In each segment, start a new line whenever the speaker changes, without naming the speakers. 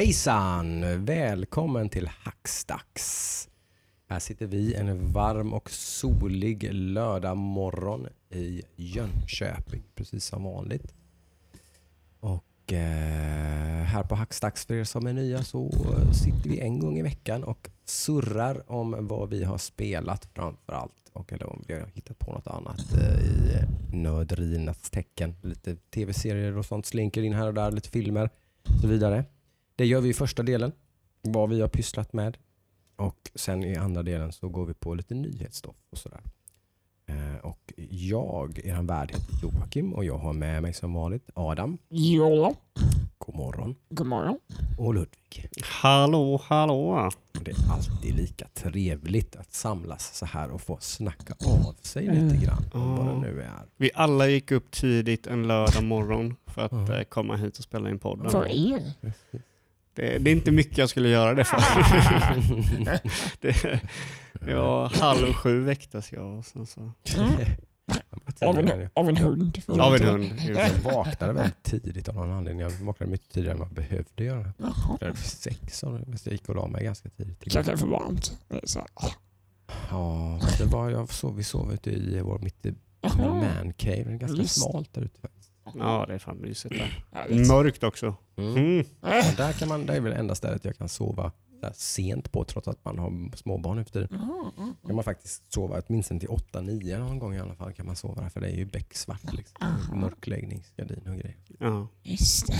Hejsan! Välkommen till Hackstacks. Här sitter vi en varm och solig lördag morgon i Jönköping, precis som vanligt. Och eh, här på Hackstacks för er som är nya så sitter vi en gång i veckan och surrar om vad vi har spelat framför allt. Och eller om vi har hittat på något annat eh, i nörderinas tecken. Lite tv-serier och sånt slinker in här och där, lite filmer och så vidare. Det gör vi i första delen, vad vi har pysslat med. Och sen i andra delen så går vi på lite nyhetsstoff och sådär. Eh, och jag, er värd heter Joakim och jag har med mig som vanligt Adam.
Ja,
God morgon.
god morgon.
Och Ludvig.
Hallå, hallå.
Det är alltid lika trevligt att samlas så här och få snacka av sig lite grann om vad det nu är.
Vi alla gick upp tidigt en lördag morgon för att eh, komma hit och spela in podden.
För er.
Det, det är inte mycket jag skulle göra det för. det, det var halv sju väcktes jag. Och sen så.
Av en, av en hund.
Av en hund.
Jag vaknade väldigt tidigt av någon anledning. Jag vaknade mycket tidigare än vad jag behövde göra.
Jaha.
Jag sex och jag gick och la mig ganska tidigt.
Kanske är för varmt. Så.
Ja, det var, jag sov, vi sov ute i vår mitt i man cave. Det är ganska
Just.
smalt där ute.
Ja, det är fan mysigt där.
Ja, det är så.
Mörkt också.
Mm.
Mm.
Och där kan man, det är väl enda stället jag kan sova sent på trots att man har småbarn nu för tiden.
Jaha, ja.
kan man faktiskt sova åtminstone till 8-9 någon gång i alla fall kan man sova där för det är ju becksvart liksom. Mörkläggningsgardin och grejer.
Ja.
Just det.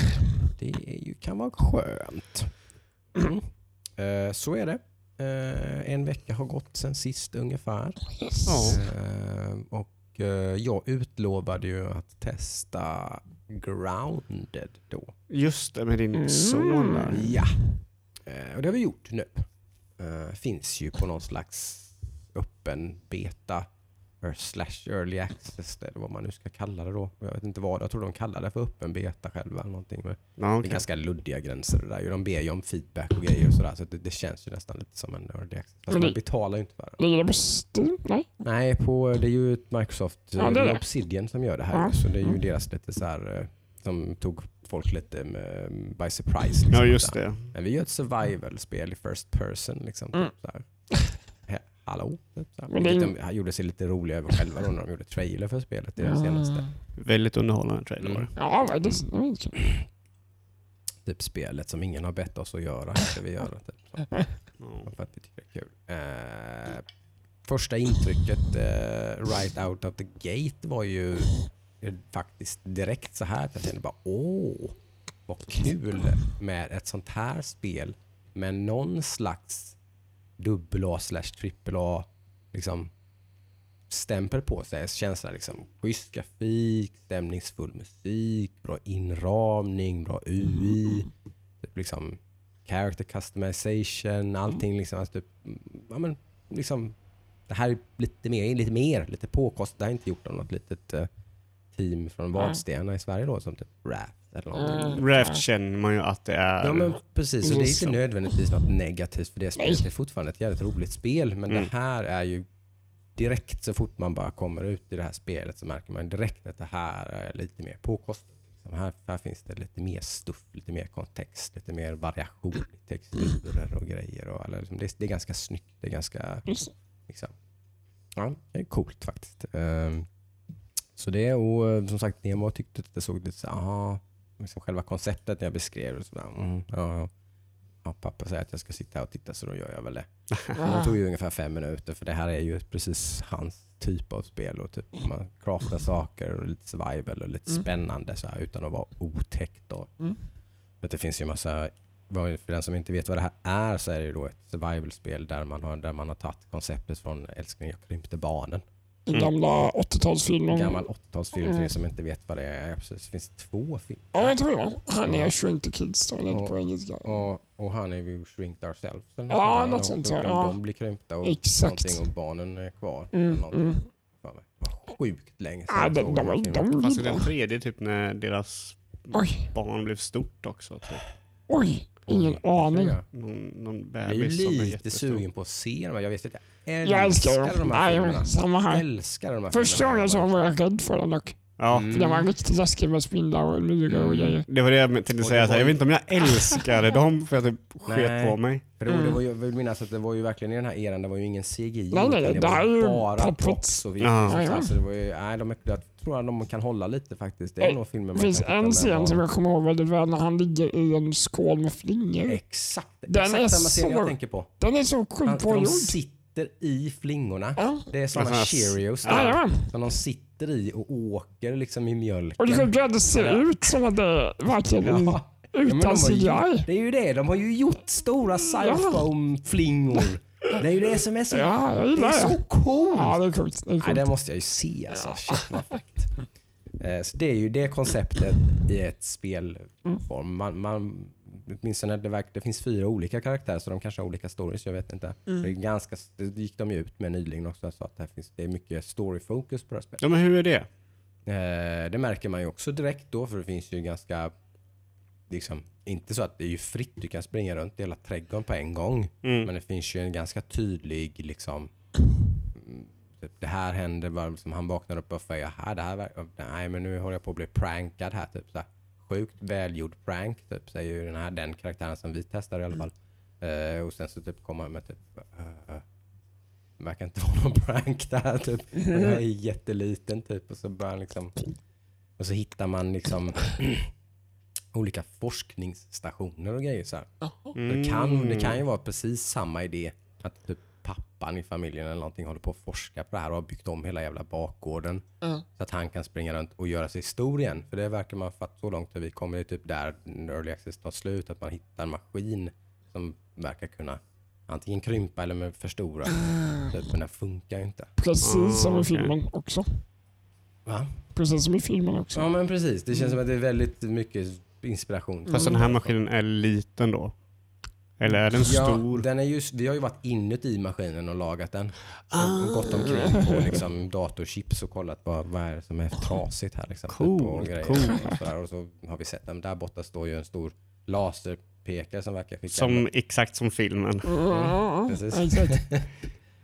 Det är ju, kan vara skönt. Mm. Eh, så är det. Eh, en vecka har gått sen sist ungefär.
Yes.
Ja.
Eh, och jag utlovade ju att testa Grounded då.
Just det, med din
Mm.
son där.
Ja, eh, och det har vi gjort nu. Eh, finns ju på någon slags öppen beta slash early access eller vad man nu ska kalla det då. Jag vet inte vad, jag tror de kallar det för öppen beta själva. Eller någonting. Men
Ja,
Det är ganska luddiga gränser det där. ju. De ber ju om feedback och grejer och sådär. Så det, det känns ju nästan lite som en early access. Fast
Men
man betalar ju inte för det.
Ligger det på Steam? Nej.
Nej, på, det är ju ett Microsoft,
Ja, det är det.
Obsidian som gör det här.
Ja.
Så det är ju
Mm.
deras lite så här, eh, som tog folk lite med, by surprise. Liksom,
Ja, just det.
Men vi gör ett survival-spel i first person. Liksom,
Mm.
typ, så här. He- Hallå? Typ, de gjorde sig lite roliga över själva då när de gjorde trailer för spelet i det senaste.
Väldigt underhållande trailer var det.
Ja, det? är.
Typ spelet som ingen har bett oss att göra. Ska vi göra, typ. så.
Ja.
För att vi tycker det är kul. Första intrycket eh, right out of the gate var ju eh, faktiskt direkt så här jag kände bara åh, vad kul med ett sånt här spel med någon slags dubbel A slash trippel A liksom stämpel på sig. Känslan liksom schysst grafik, stämningsfull musik, bra inramning, bra UI. Typ liksom character customization, allting liksom. Alltså typ, ja, men, liksom det här är lite mer, lite mer, lite påkostat. Det är inte gjort av något litet eh, team från Vadstena i Sverige då som typ Raft eller någonting.
Mm.
Raft känner man ju att det är.
Ja men precis, och det är inte nödvändigtvis något negativt för det spelet är fortfarande ett jävligt roligt spel. Men
Mm.
det här är ju direkt så fort man bara kommer ut i det här spelet så märker man direkt att det här är lite mer påkostat. Här, här finns det lite mer stuff, lite mer kontext, lite mer variation i texturer och grejer. Och, eller, liksom, det, är, det är ganska snyggt. Det är ganska. Liksom, ja, det är coolt faktiskt. Ehm, så det och eh, som sagt Nemo tyckte att det såg lite så aha, liksom själva konceptet när jag beskrev det. Så mm, ja, ja. pappa säger att jag ska sitta här och titta så då gör jag väl det. Det tog ju ungefär fem minuter för det här är ju precis hans typ av spel. Och typ, man craftar saker och lite survival och lite
Mm.
spännande så här, utan att vara otäckt. Då.
Mm.
Det finns ju massa, för den som inte vet vad det här är så är det ju då ett survival-spel där man har, där man har tagit konceptet från Älskling jag krympte barnen.
Mm.
gamla 80-talsfilmen.
En gammal 80-talsfilm för er
Mm.
som inte vet vad det är. Precis, Det finns två filmer.
Ja, jag tror det. Han är Shrink the Kids står det
Ja.
på engelska.
Och, och han är ju Shrinked Ourselves. Eller
Ja, något sånt,
de,
ja.
de, de blir krympta och,
Exakt.
någonting och barnen är kvar.
Mm,
Eller
mm.
Sjukt länge sedan
Ja, de, de, de,
filmen.
de,
Fast i
de,
den tredje typ när deras
Oj,
barn blev stort också. Typ.
oj, ingen aning.
Någon, någon
Jag är lite sugen på att se dem. Jag vet inte. Jag
Jag älskar
älskar de
dem.
här
Nej,
filmerna.
samma
Jag
här.
älskar de här
Första gången jag var jag rädd för den dock.
Ja.
Mm.
Den var riktigt läskig med spindlar och myror och grejer.
Det var det jag tänkte säga.
det var
Jag vet inte om jag älskade dem för att det sket på mig.
För det, det
Mm.
var ju, jag vill minnas att det var ju verkligen i den här eran, det var ju ingen CGI.
Nej, nej,
utan
det
var
ju
bara props och
Ja.
ja. alltså, det var ju, nej, de, är- jag tror att de kan hålla lite faktiskt. Det är
Nej,
nog filmer
Det
man
finns en scen som jag kommer ihåg väldigt väl när han ligger i en skål med flingor.
Exakt,
Den
exakt
är
samma scen jag tänker på.
Den är så sjukt
de
pågjord.
sitter i flingorna.
Ja.
Det är sådana
Såna-
Cheerios där, som de sitter i och åker liksom i mjölken.
Och det att det ser ut som att det verkligen
Ja. Ja, de
utan
ju,
CGI.
det är ju det, de har ju gjort stora styrofoam-flingor. Det är ju det som är så,
Ja,
det är så
det.
coolt.
Ja, det är coolt. Det är
Nej,
coolt.
det måste jag ju se alltså. Shit vad fett. Eh, Så det är ju det konceptet i ett spelform. Man, man, åtminstone det, verkar, det finns fyra olika karaktärer så de kanske har olika stories, jag vet inte. Det, är ganska, det gick de ju ut med nyligen också, så att det, här finns, det är mycket story-fokus på det här spelet.
Ja, men hur är det?
Eh, det märker man ju också direkt då, för det finns ju ganska, liksom, inte så att det är ju fritt, du kan springa runt i hela trädgården på en gång.
Mm.
Men det finns ju en ganska tydlig liksom mm, typ, det här händer bara liksom, han vaknar upp och säger här, det här nej men nu håller jag på att bli prankad här typ så här. Sjukt välgjord prank typ säger ju den här den karaktären som vi testar i alla fall. Eh, och sen så typ kommer han med typ uh, uh, verkar inte vara någon prank det här typ. Här är jätteliten typ och så börjar han liksom och så hittar man liksom olika forskningsstationer och grejer så här. Det, kan, det kan ju vara precis samma idé. Att typ pappan i familjen eller någonting håller på att forska på det här och har byggt om hela jävla bakgården.
Ja.
Så att han kan springa runt och göra sig stor igen. För det verkar man fatta så långt att vi kommer det typ där early access tar slut. Att man hittar en maskin som verkar kunna antingen krympa eller förstora. Typ, men den funkar ju inte.
Precis som i
okej.
filmen också.
Va?
Precis som i filmen också.
Ja men precis. Det känns som att det är väldigt mycket inspiration.
Fast den här maskinen är liten då? Eller är den
Ja,
stor?
den är just, vi har ju varit inuti maskinen och lagat den. Och gått omkring på liksom datorchips och kollat vad, vad är det som är trasigt här. Liksom, typ, och,
Coolt,
grejer
coolt.
och, sådär. och så har vi sett den. Där borta står ju en stor laserpekare som verkar skicka
Som, exakt som filmen.
Ja,
precis.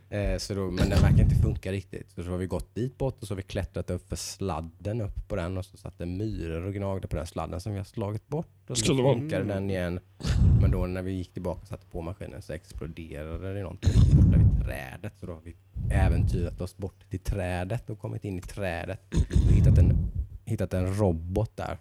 Eh, så då, men den verkar inte funka riktigt. Så då har vi gått dit bort och så har vi klättrat upp för sladden upp på den och så satt det myror och gnagde på den sladden som vi har slagit bort. Och så funkade den igen. Men då när vi gick tillbaka och satte på maskinen så exploderade det någonting borta vid trädet. Så då har vi äventyrat oss bort till trädet och kommit in i trädet och hittat en, hittat en robot där.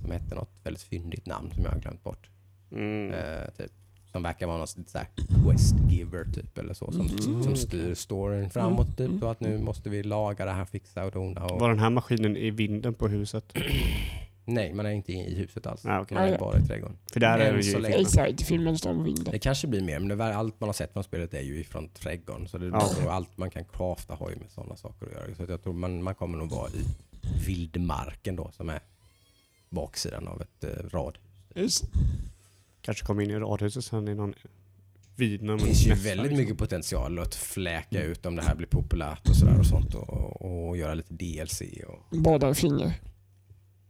Som hette något väldigt fyndigt namn som jag har glömt bort.
Mm.
Eh, typ, som verkar vara någon sån här quest giver typ eller så. Som, som styr storyn framåt typ. Och att nu måste vi laga det här, fixa och dona. Och,
Var den här maskinen i vinden på huset?
nej, man är inte i huset alls.
Ah, okej.
Man är bara i trädgården.
För där är
Än
det
så
ju...
länge.
Exakt, filmen står de vinden.
Det kanske blir mer, men det, var- allt man har sett från spelet är ju ifrån trädgården. Så det, och allt man kan crafta har ju med sådana saker att göra. Så jag tror man, man kommer nog vara i vildmarken då, som är baksidan av ett eh, rad.
Just.
Kanske kommer in i radhuset sen i någon vidna
Det finns ju väldigt
liksom.
mycket potential att fläka ut om det här blir populärt och sådär och sånt och, och göra lite DLC och...
Båda finger.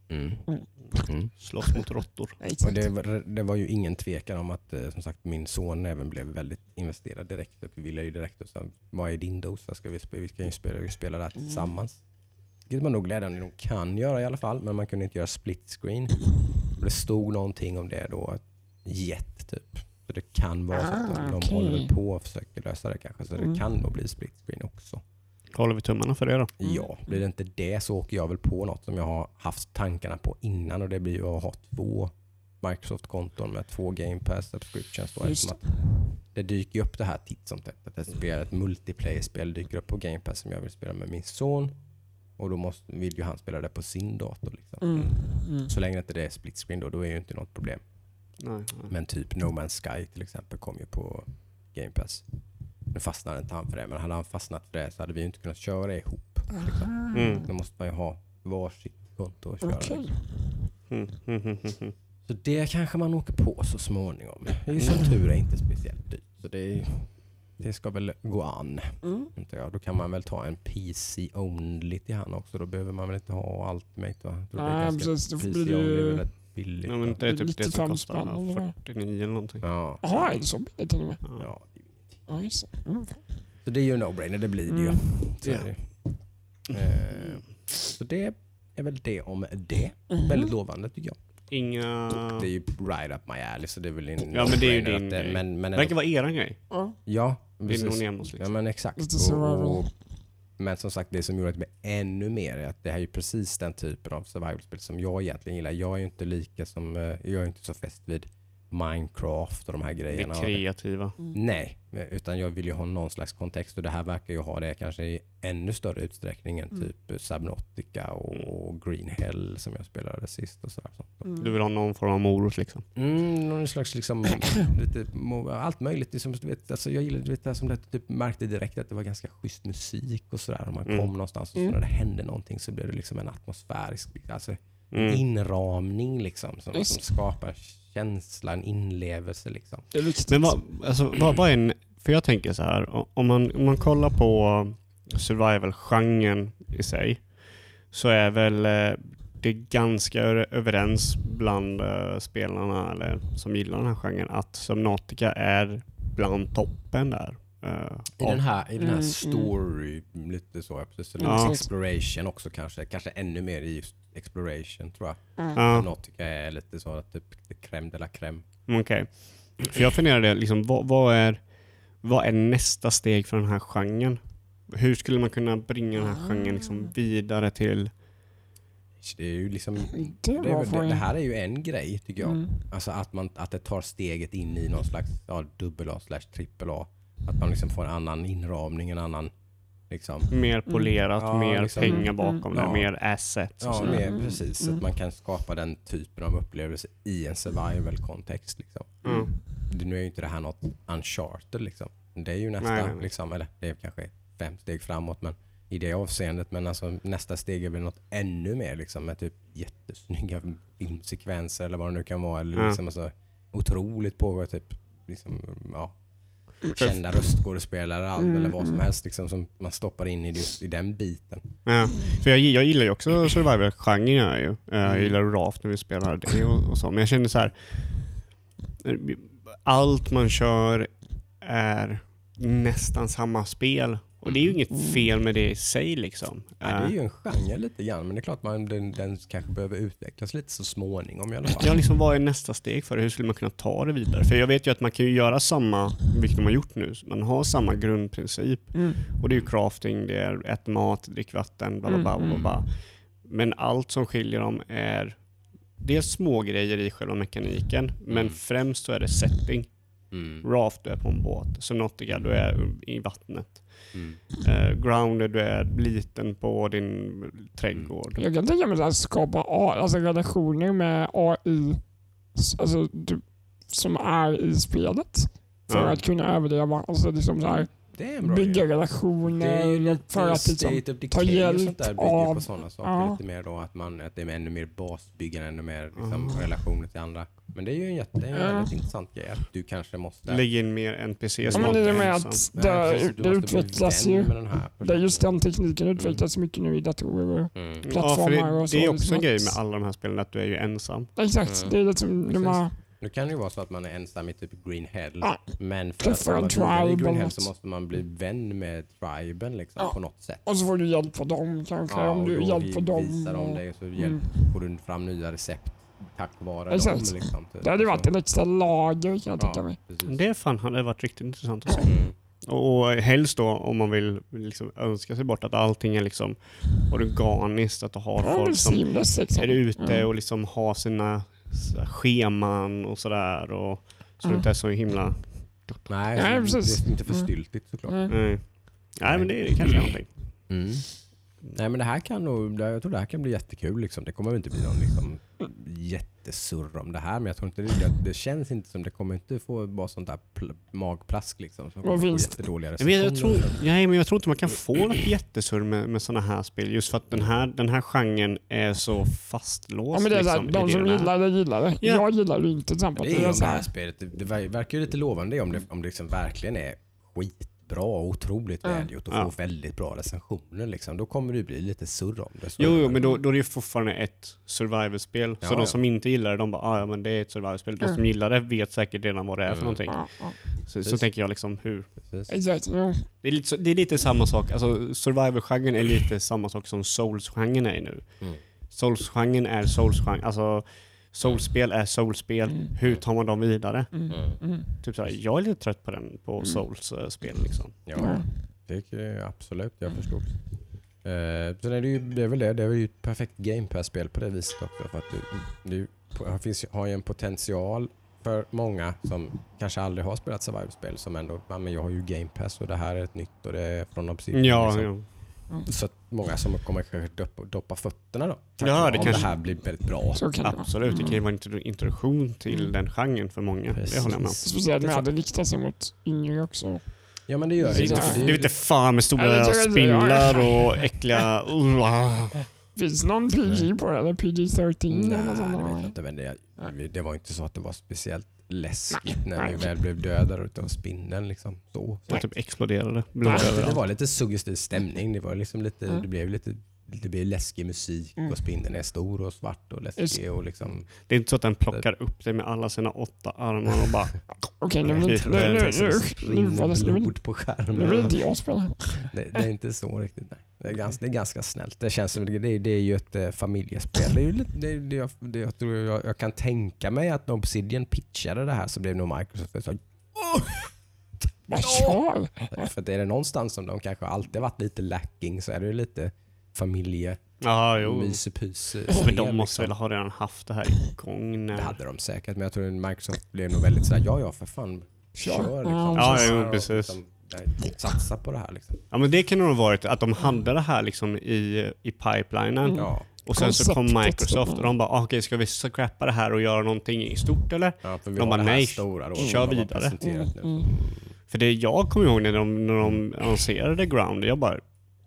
Mm.
Mm.
Mm.
Slåss mot råttor.
Och det, var- det var ju ingen tvekan om att eh, som sagt min son även blev väldigt investerad direkt och vi ville ju direkt och sa vad är din dosa? Ska vi, spela, vi ska ju spela, vi spela det här tillsammans. Vilket man nog glädjande nog kan göra i alla fall men man kunde inte göra split screen. Det stod någonting om det då, jet typ. Så det kan vara så att de,
Ah,
de
okej.
håller på och försöker lösa det kanske så det
Mm.
kan nog bli split screen också.
Håller vi tummarna för det då?
Ja, blir det inte det så åker jag väl på något som jag har haft tankarna på innan och det blir ju att ha två Microsoft-konton med två Game Pass subscriptions. Då,
Just
att det dyker ju upp det här titt som tätt. Att ett, spel, ett multiplayer-spel dyker upp på Game Pass som jag vill spela med min son. Och då måste, vill ju han spela det på sin dator. Liksom.
Mm. Mm.
Så länge inte det är split screen då, då är ju inte något problem.
Nej, nej.
Men typ No Man's Sky till exempel kom ju på Game Pass. Nu fastnade inte han för det, men hade han fastnat för det så hade vi ju inte kunnat köra det ihop. Liksom.
Mm.
Då måste man ju ha varsitt konto och köra.
Okej.
Mm. Mm. Mm. Mm.
Så det kanske man åker på så småningom. Det är ju som tur är inte speciellt dyrt. Så det, det ska väl gå an.
Mm.
Inte jag. Då kan man väl ta en PC only till han också. Då behöver man väl inte ha är det
Nej, precis. Då blir det
är
ju-
billigt.
Ja, men det är typ det
95
som kostar
spänn eller vad?
49 eller någonting.
Ja.
Jaha, är det så billigt till och med?
Ja.
ja.
Ja, just det. Mm.
Så det är ju en no-brainer, det blir det ju.
Mm.
Så, är det. ju. Eh, så det är väl det om det.
Mhm.
Väldigt lovande tycker jag.
Inga...
Det är ju right up my alley så det är väl en
Ja, men det är ju din
det-
grej.
men, men
Det verkar vara eran grej.
Ja.
Ja, precis.
hon igenom oss
Ja
liksom.
men exakt. Och, och, men som sagt det som gjorde att det blev ännu mer är att det här är precis den typen av survival-spel som jag egentligen gillar. Jag är ju inte lika som, eh, jag är inte så fäst vid Minecraft och de här
Det
grejerna.
kreativa.
Nej, utan jag vill ju ha någon slags kontext och det här verkar ju ha det kanske i ännu större utsträckning än
Mm.
typ Subnautica och Green Hell som jag spelade sist och sådär.
Du vill ha någon form av morot liksom.
Mm, någon slags liksom, lite, allt möjligt. Det är som, du vet, alltså jag gillar du vet, det här som det typ märkte direkt att det var ganska schysst musik och sådär. Om man
Mm.
kom någonstans och så
Mm.
när det hände någonting så blev det liksom en atmosfärisk alltså,
Mm.
inramning liksom, som, som skapar känsla, en inlevelse. Liksom.
Det är viktigt.
Men vad, alltså, vad, vad är en... För jag tänker så här, om man, om man kollar på survival-genren i sig så är väl eh, det ganska överens bland eh, spelarna eller som gillar den här genren att Subnautica är bland toppen där. Eh,
I den här, i den här
Mm,
story, lite så, precis. Lite
Ja.
exploration också kanske. Kanske ännu mer i just exploration tror jag.
Mm.
Ja,
Nautica är lite så, att typ crème de la crème.
okej. För jag funderade, liksom, vad, vad, är, vad är nästa steg för den här genren? Hur skulle man kunna bringa den här genren liksom vidare till...
Det är ju liksom
Det
Det, det, det här är ju en grej tycker jag.
Mm.
Alltså att, man, att det tar steget in i någon slags ja, dubbel A slash trippel A. Att man liksom får en annan inramning, en annan liksom.
Mer polerat,
Ja,
mer
liksom.
pengar
Mm,
bakom
mm.
det,
Ja.
mer assets och
Ja, mer,
Mm,
precis.
mm.
Att man kan skapa den typen av upplevelse i en survival-kontext. Liksom.
Mm.
Det, nu är ju inte det här något uncharted liksom. Det är ju nästa,
Nej, nej, nej.
Liksom, eller det är kanske fem steg framåt men i det avseendet. Men alltså, nästa steg är väl något ännu mer liksom, med typ jättesnygga filmsekvenser eller vad det nu kan vara. Eller liksom, alltså, otroligt på typ liksom, ja, kända röstskådespelare allt,
Mm,
eller vad som
mm.
helst liksom, som man stoppar in i, just, i den biten.
Ja, för jag, jag gillar ju också survival-genren. Jag, ju. Eh, jag gillar Raft när vi spelar det och, och så. Men jag känner så här. eh, Allt man kör är nästan samma spel. Och det är ju inget fel med det i sig liksom.
Ja, det är
Eh,
ju en genre lite grann, men det är klart man, den, den kanske behöver utvecklas lite så småningom i alla fall.
Ja, liksom, vad är nästa steg för det? Hur skulle man kunna ta det vidare? För jag vet ju att man kan ju göra samma, vilket de har gjort nu, man har samma grundprincip.
Mm.
Och det är ju crafting, det är ät mat, drick vatten, bla bla bla. bla,
Mm,
bla. Men allt som skiljer dem är dels små grejer i själva mekaniken, men
Mm.
främst så är det setting.
Mm.
Raft, du är på en båt. Subnautica, du är i vattnet.
Mm.
Uh, grounded, du är liten på din trädgård.
Jag kan tänka mig att skapa A, alltså relationer med AI alltså, du, som är i spelet. För
Ja.
att kunna överleva. Alltså liksom så här,
Det är en bra
bygga
idé.
relationer. För att liksom, ta hjälp
där bygger
av-
på sådana saker
ja.
lite mer då. Att, man, att det är ännu mer basbyggande, ännu mer liksom,
Ah.
relationer till andra. Men det är ju en, jätte, en
Ja.
intressant grej att du kanske måste...
Lägg in mer NPCs.
Ja, men det är
alltid
med att
Nej,
det,
du
det utvecklas ju.
med den här
Det är just den tekniken
Mm.
utvecklas mycket nu i datorer.
Mm.
Ja, för
plattformar
det,
och så,
det är också en
liksom
grej
att-
med alla de här spelen, att du är ju ensam.
Exakt,
Mm.
det är liksom de här,
Nu kan det ju vara så att man är ensam i typ Green Hell.
Ja.
Men för att
en
vidare i Green Hell så måste man bli vän med triben liksom,
Ja.
på något sätt.
och så får du hjälp av dem kanske. om
och
du
vi-
dem.
visar
och-
dig och så hjälp,
Mm.
får du fram nya recept tack vare dem. Liksom, typ.
Det hade varit en extra lager kan jag tänka mig.
Det fan hade varit riktigt intressant att se.
Mm.
Och och helst då om man vill liksom önska sig bort att allting är liksom organiskt, att du har folk som
liksom.
är ute
Mm.
och liksom har sina så här scheman och sådär. Och, så det
Mm.
inte är så himla...
Nej,
Nej,
det-
precis.
det är inte för styltigt såklart.
Mm.
Nej, Nej men det är kanske någonting.
Mm. Nej men det här kan nog, jag tror det här kan bli jättekul liksom. Det kommer väl inte bli någon liksom jättesurr om det här men jag tror inte det, det, det känns inte som det kommer inte få bara sånt där pl- magplask liksom. Som kommer få jättedåliga
Men jag, tror, nej, men jag tror inte man kan få något jättesurr med, med sådana här spel. Just för att den här, den här genren är så fastlåst.
Ja, men det är
liksom,
de som gillar det gillar det.
Ja.
Jag gillar det inte till exempel.
Det är
Det är
det här spelet, det, det ver- verkar ju lite lovande om det, om det liksom verkligen är skitbra och otroligt
Ja.
välgjort och
Ja.
får väldigt bra recensioner liksom. Då kommer det bli lite surr om det.
Jo, jo, men då, då är det ju fortfarande ett survival-spel.
Ja,
så de
ja.
som inte gillar det, de bara ah, ja men det är ett survival-spel. De
Mm.
som gillar det vet säkert redan vad det är för
Mm.
någonting.
ja, ja.
Så, så tänker jag liksom hur... Det är lite, det är lite samma sak, alltså survival-genren är lite samma sak som souls-genren är nu.
Mm.
Souls-genren är Souls-genre. Alltså, Souls-spel är Souls-spel.
Mm.
Hur tar man dem vidare?
Mm. Mm.
Typ såhär, jag är lite trött på den, på
Mm.
Souls-spel liksom.
Ja, det absolut. Jag förstår. Eh, sen är det, ju, det är väl det. Det är ju ett perfekt Game Pass-spel på det viset också. För att det, det finns, har ju en potential för många som kanske aldrig har spelat survival-spel som ändå, men jag har ju Game Pass och det här är ett nytt och det är från Obsidian.
Ja,
liksom.
Ja.
Så att många som kommer kanske doppa, doppa fötterna då.
Ja, det kanske-
det här blir väldigt bra.
Så kan
absolut. Det kan ju vara en intro- introduktion till
Mm.
den genren för många. Det håller jag med om.
Speciellt med att det riktar sig mot yngre också.
Ja men det gör
Det är
det.
Ja.
är inte fan med
Ja,
stora
är-
spindlar och äckliga... Uh,
Finns någon PG på det? Eller PG-13
Nej,
eller något sånt?
det vet jag
där?
inte. Men det,
Nej.
det var inte så att det var speciellt läskigt
Nej,
när vi väl blev dödade utav spindeln. Liksom. Så.
så typ exploderade. Blod.
Det var lite suggestiv stämning. Det, var liksom lite,
Mm.
det blev lite det blev läskig musik
Mm.
och spindeln är stor och svart och läskig. Och liksom,
Det är inte så att den plockar upp dig med alla sina åtta armar och bara...
Okej, nu vill
Det-
inte- nu- nu- nu- nu nu vill-
blod på
nu
skärmen.
inte jag spela.
Det, det är inte så riktigt. Nej. Det, är ganska, det är ganska snällt. Det känns som det, det, är- det är ju ett eh, familjespel. Det är ju lite, det, är- det, jag, det, jag, tror jag, jag kan tänka mig att när Obsidian pitchade det här så blev nog Microsoft så
Vad kör?
För att är det någonstans som de kanske alltid varit lite lacking så är det ju lite familje
Ja, jo.
mysepys
Men de måste väl ha redan haft det här igång när...
Det hade de säkert, men jag tror att Microsoft blev nog väldigt sådär, ja ja för fan, kör liksom.
Ja,
jo,
Och
precis.
Liksom, satsa på det här liksom.
Ja men det kan nog ha varit att de hade det här liksom i, i pipelinen.
Mm.
Ja,
Och sen så kom. Microsoft och de bara, ah, okej ska vi scrappa det här och göra någonting i stort eller?
ja för vi
De bara, nej,
stora då,
kör vidare.
Mm, mm.
För det jag kommer ihåg när de, när de annonserade Ground, jag bara,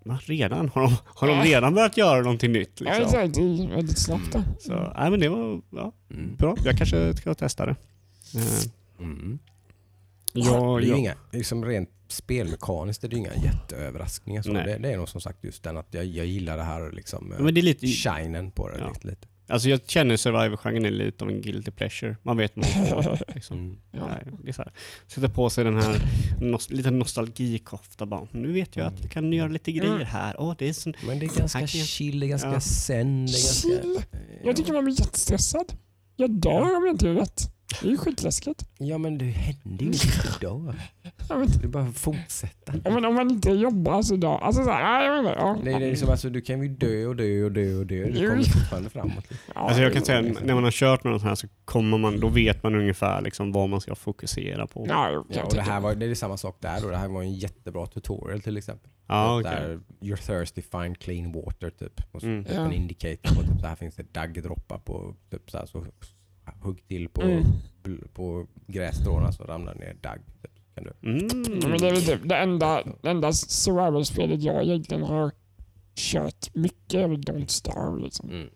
va, redan? Har de, har de redan börjat göra någonting nytt?
Ja,
Liksom?
exakt. Det är väldigt snabbt där.
Så, nej men det var ja,
Mm.
bra. Jag kanske ska testa det. Eh,
Mm.
ja,
det är ju
ja.
inga, liksom rent spelmekaniskt är det ju inga jätteöverraskningar. Så
Nej.
det, det är nog som sagt just den att jag, jag gillar det här liksom,
Men det är lite,
shinen på det
Ja.
lite. lite.
Alltså jag känner survival-genren är lite av en guilty pleasure. Man vet man får, liksom.
Ja.
Nej, det är så här. Sätter på sig den här nos- lite nostalgikofta bara. Nu vet jag att jag kan göra lite grejer
Mm.
här. Åh, det är sån...
Men det är ganska
jag-
chill, det är ganska
Ja.
zen. Det är ganska,
Chill? Jag tycker man blir jättestressad. Jag dör om jag inte gör rätt. Det är ju skitläskigt.
Ja men det händer ju inte idag.
Jag vet,
Det är bara att fortsätta.
ja, men om man inte jobbar så dör Alltså så här, ja, jag vet inte. Ja.
Är, det är liksom, alltså, du kan ju dö och dö och dö och dö. Du kommer fortfarande framåt.
Ja,
Alltså jag kan säga, när man har kört med något här så kommer man, då vet man ungefär liksom vad man ska fokusera på.
Ja,
och det här var, det är samma sak där då. Det här var en jättebra tutorial till exempel.
Ja, okej.
Där you're thirsty, find clean water typ. Och så
Mm.
typ en indicator på typ, så här finns det daggdroppar på typ så här, så hugg till på,
Mm.
på grässtråna så ramlar det ner dagg. Kan du.
Mm.
Men det är väl typ det enda, det enda survival-spelet jag egentligen har kört mycket är väl Don't Starve liksom.
Mm.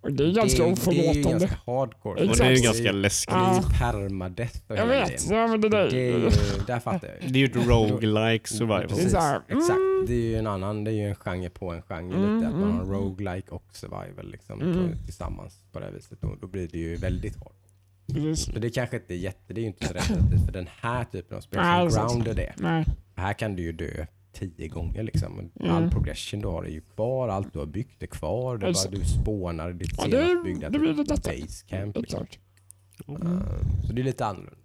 Och det är ganska
det, är, det är ju
oförlåtande.
ganska hardcore.
Och det är ju ganska läskigt.
Det är
Ja.
ju permadeath och
Jag vet, ja men det där.
Det är ju, där fattar jag.
Det är ju ett roguelike survival.
Det är
Precis,
mm.
exakt. Det är ju en annan, det är ju en genre på en genre
Mm,
lite. Att man har
mm.
roguelike och survival liksom,
Mm.
tillsammans på det här viset. Och då blir det ju väldigt hårt.
Precis.
Så det kanske inte är jätte, det är ju inte så rätt för den här typen av spel
Nej,
som
sant.
grounded är.
Nej.
Här kan du ju dö tio gånger liksom.
Mm.
All progression du har är ju kvar, allt du har byggt är kvar. Det är bara du spånar ditt
Ja,
senast
det,
byggda typ basecamp. Liksom.
klart.
Uh, så det är lite annorlunda.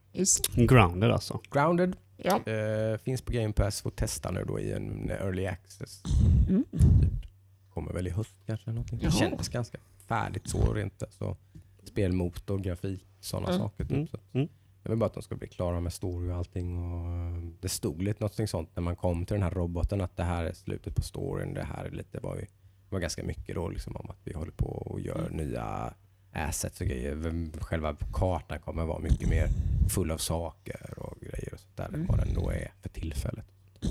Grounded alltså.
Grounded
Ja.
eh, finns på Game Pass, får testa nu då i en early access.
Mm.
Kommer väl i höst kanske. Någonting. Det kändes ganska färdigt så rent alltså, spelmotor, grafik, sådana saker. Typ.
Mm.
Så
Mm.
Det var bara att de ska bli klara med story och allting. Och eh, det stod lite något sånt när man kom till den här roboten att det här är slutet på storyn. Det här är lite, var, ju, var ganska mycket då liksom om att vi håller på och gör nya assets och grejer. Själva kartan kommer vara mycket mer full av saker och grejer och sånt där än
Mm.
vad den då är för tillfället.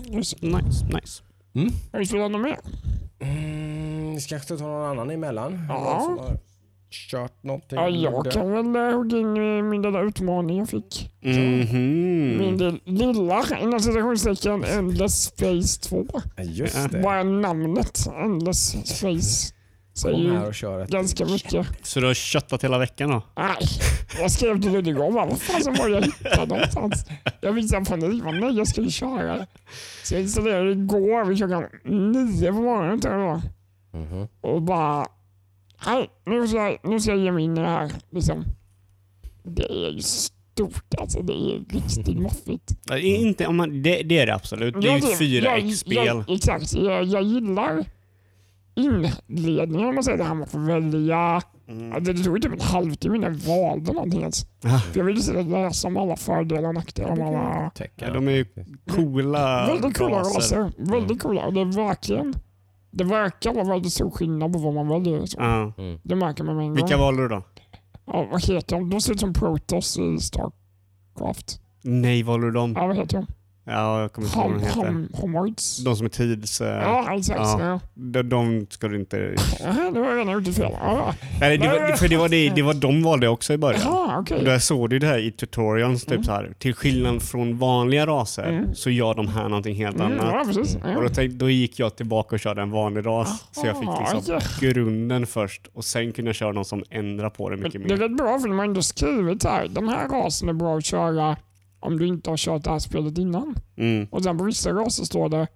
Nice, nice.
Har du spelat något mer?
Mm, vi ska kanske ta någon annan emellan.
Ja.
Kört någonting.
Ja, jag kan väl eh, hugga in i min lilla utmaning jag fick. Min
Mhm.
del, lilla, inom citationstecken, Endless Space 2.
Ja, Just det.
Bara namnet Endless Space säger
här
ju
och kör ett
ganska mycket.
Så du har köttat hela veckan då?
Nej, jag skrev till bara, vad fasen var det jag hittade någonstans? Jag visade nu, men nej jag skulle köra. Så jag installerade igår vid klockan nio på morgonen tror jag det var.
Mhm.
Och bara, Här, nu, ska jag, nu ska jag ge mig in i det här. Liksom. Det är ju stort alltså. Det är riktigt maffigt.
Ja, Inte, om man, det, det är det absolut. Det är ju ett
jag-
4X-spel.
jag- Exakt. Jag, jag gillar inledningen om man säger det här med att få välja.
Mm.
Ja, Det tog typ en halvtimme innan jag valde någonting ens. För jag ville så läsa om alla fördelar och nackdelar. Om alla...
Ja, de är ju coola
Väldigt coola
raser.
raser. Väldigt coola. Och det är verkligen... Det verkar vara väldigt stor skillnad på vad man väljer. Så.
Ja.
Mm.
Det märker man med en gång.
Vilka valde du då?
Ja, vad heter de? De ser ut som Protoss i Starcraft.
Nej, valde du dem?
Ja, vad heter de?
Ja, jag kommer inte ihåg vad de heter.
homoids.
De som är tids... eh,
Ja, exakt.
ja. De, de ska du inte...
Har jag redan gjort fel.
Nej, det var, för det var, det, det var de valde också i början.
Jaha, okej.
Och där såg du det här i tutorials, typ
Mm.
så här. Till skillnad från vanliga raser
Mm.
så gör de här någonting helt
Mm,
annat.
ja, precis.
Och då, tänkte, då gick jag tillbaka och körde en vanlig ras. Så jag fick liksom
okej.
grunden först och sen kunde jag köra någon som ändrar på det
Men
mycket
Det är
mer.
rätt bra för de har ändå skrivit här. Den här rasen är bra att köra om du inte har kört det här spelet innan.
Mm.
Och sen på vissa raser står det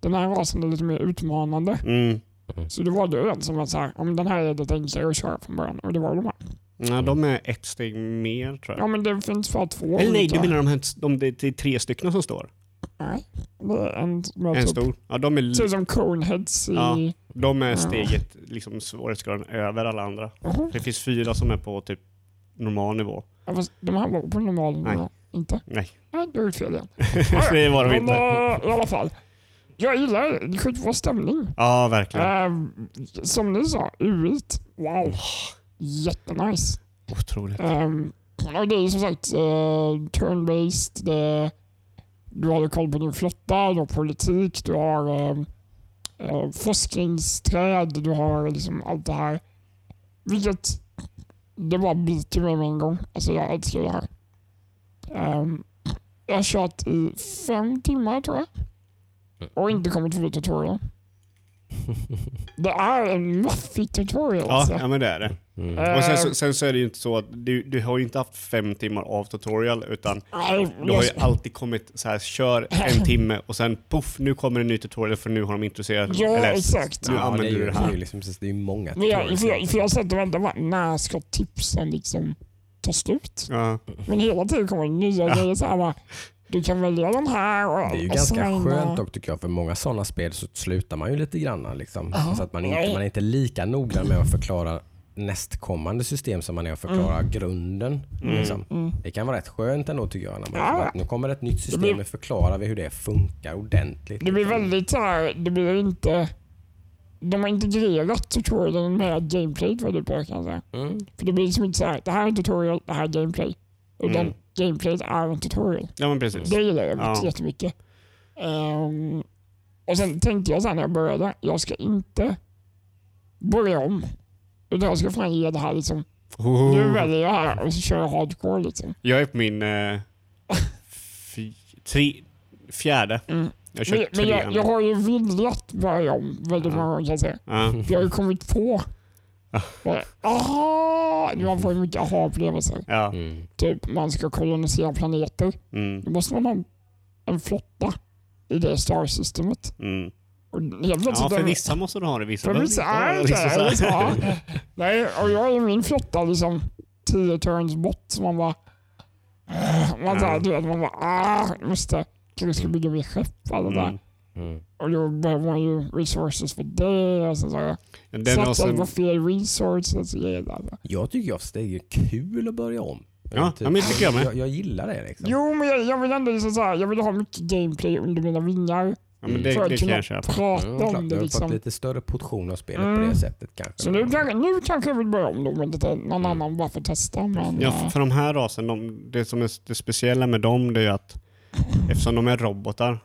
den här rasen är lite mer utmanande.
Mm.
Så det var det en som var så här, om den här är lite enklare att köra från början. Och det var de här.
Ja, de är ett steg mer tror
Ja
jag.
men det finns bara två.
Eller nej, du menar de här, de, det är tre stycken som står?
Nej, det är en som är
En
typ,
stor? Ja, de är,
ser som coneheads i...
Ja. de är
Ja.
steget, liksom svårighetsgraden över alla andra.
Jaha.
Det finns fyra som är på typ normal nivå.
Ja, fast de här var på normal
Nej.
Inte?
Nej,
Nej, du har gjort fel igen.
det var de inte.
i alla fall. Jag gillar det. Det är skitbra stämning.
Ja, verkligen.
Ehm, som ni sa, UI. Wow. Jättenice.
Otroligt.
Um, och det är som sagt uh, turn-based. Det, du har koll på din flotta, du har politik, du har um, uh, forskningsträd, du har liksom allt det här. Vilket det bara biter mig med en gång. Alltså jag älskar det här. Ehm, jag har kört i fem timmar tror jag. Och inte kommit förbi tutorial. Det är en maffig tutorial
Ja,
alltså.
ja, men det är det.
Mm.
Och sen,
Ehm,
så- sen så är det ju inte så att du, du har ju inte haft fem timmar av tutorial utan
nej,
du har ju alltid kommit så här, kör en timme och sen poff, nu kommer en ny tutorial för nu har de introducerat
Ja,
eller,
exakt.
Nu
Ja, det är
använder
ju,
du det
det är ju
här.
liksom, det är många
Men jag,
tutorials
för, jag, för jag har sett och väntat bara, när ska tipsen liksom ta slut?
Ja.
Men hela tiden kommer det nya grejer. Så här, du kan välja den här och
Det är ju
och
ganska skönt dock tycker jag, för många sådana spel så slutar man ju lite grann. Liksom.
Ja.
Så att man, inte, man är inte lika noggrann med att förklara nästkommande system som man är att förklara grunden.
Mm.
Liksom.
Mm.
Det kan vara rätt skönt ändå tycker jag. När man,
Ja.
att nu kommer ett nytt system, nu förklarar vi hur det funkar ordentligt.
Det blir
liksom.
väldigt så här, det blir inte... De har integrerat tutorialen med gameplayet väldigt bra kan jag säga.
Mm.
För det blir liksom inte så här, det här är en tutorial, det här är gameplay. Utan
Mm.
gameplayet är en tutorial.
ja, men precis.
Det gillar jag
Ja.
jättemycket. Ehm, och sen tänkte jag så här när jag började, jag ska inte börja om. Utan jag ska fan ge det här liksom.
Oh.
Nu väljer jag här och så kör jag hardcore liksom.
Jag är på min eh, tre, fjärde.
Mm.
Jag har
Men, men jag, jag har ju velat börja om väldigt
Ja.
många gånger kan jag säga.
Ja.
För jag har ju kommit på.
Ah.
Aha! Man får ju mycket aha-upplevelser.
Ja.
Mm.
Typ man ska kolonisera planeter.
Mm.
Då måste man ha en flotta i det star-systemet.
Mm. Ja, för vissa måste du ha det, vissa
För vissa
så här.
Ja. Nej, och jag är i min flotta liksom 10 turns bort så man bara... Man,
Ja.
du vet, man bara ah, jag måste bygga mer skepp och det där.
Mm.
Mm.
Och då behöver man ju resources för det. Och så, så satsade
också,
på fel resources och där.
Jag tycker jag det är kul att börja om.
Ja, ja, men det tycker jag med.
Jag, jag gillar det. Liksom.
Jo, men jag, jag vill ändå liksom så här, jag vill ha mycket gameplay under mina vingar.
ja, men det,
för att
det kan
kunna prata
klart,
om
du
det
har fått
liksom.
lite större portion av spelet på
Mm.
det sättet kanske.
Så nu, kan- nu kanske jag vill börja om då med lite, någon
Mm.
annan bara för att testa. Men,
Ja, för, för de här rasen, de, det som är det speciella med dem det är att eftersom de är robotar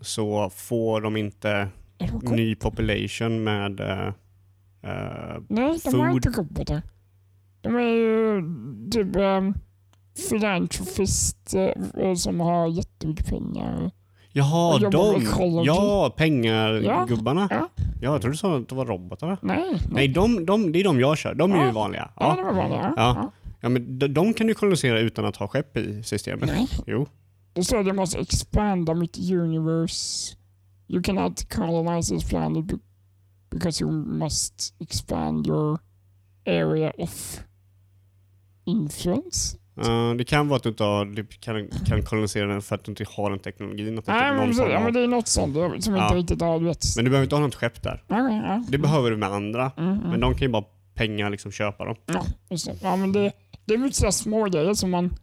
så får de inte
är
ny population med eh,
Nej, de har
food.
inte robotar. De är ju typ um, eh, som har jättemycket pengar.
Jaha, de! Ja, pengargubbarna.
Ja.
Ja, jag trodde du sa att det var robotar va?
Nej, nej.
Nej, de, de, det är de jag kör. De är ju
Ja.
vanliga.
Ja,
Ja.
var vanliga.
Ja. Ja, men de, de kan du kolonisera utan att ha skepp i systemet.
Nej,
Jo.
Det står att jag måste expanda mitt universe. You cannot colonize this planet be- because you must expand your area of influence.
Uh, det kan vara att du inte har, du kan, kan kolonisera den för att du inte har den teknologin. Att du
Nej, men, precis, ja, men det är något sånt som
Ja.
inte riktigt har vet.
men du behöver inte ha något skepp där.
Ja, ja.
Det behöver du med andra.
Mm, mm.
Men de kan ju bara pengar liksom köpa dem.
Ja, just det. Ja, men det, det är sådana små grejer som man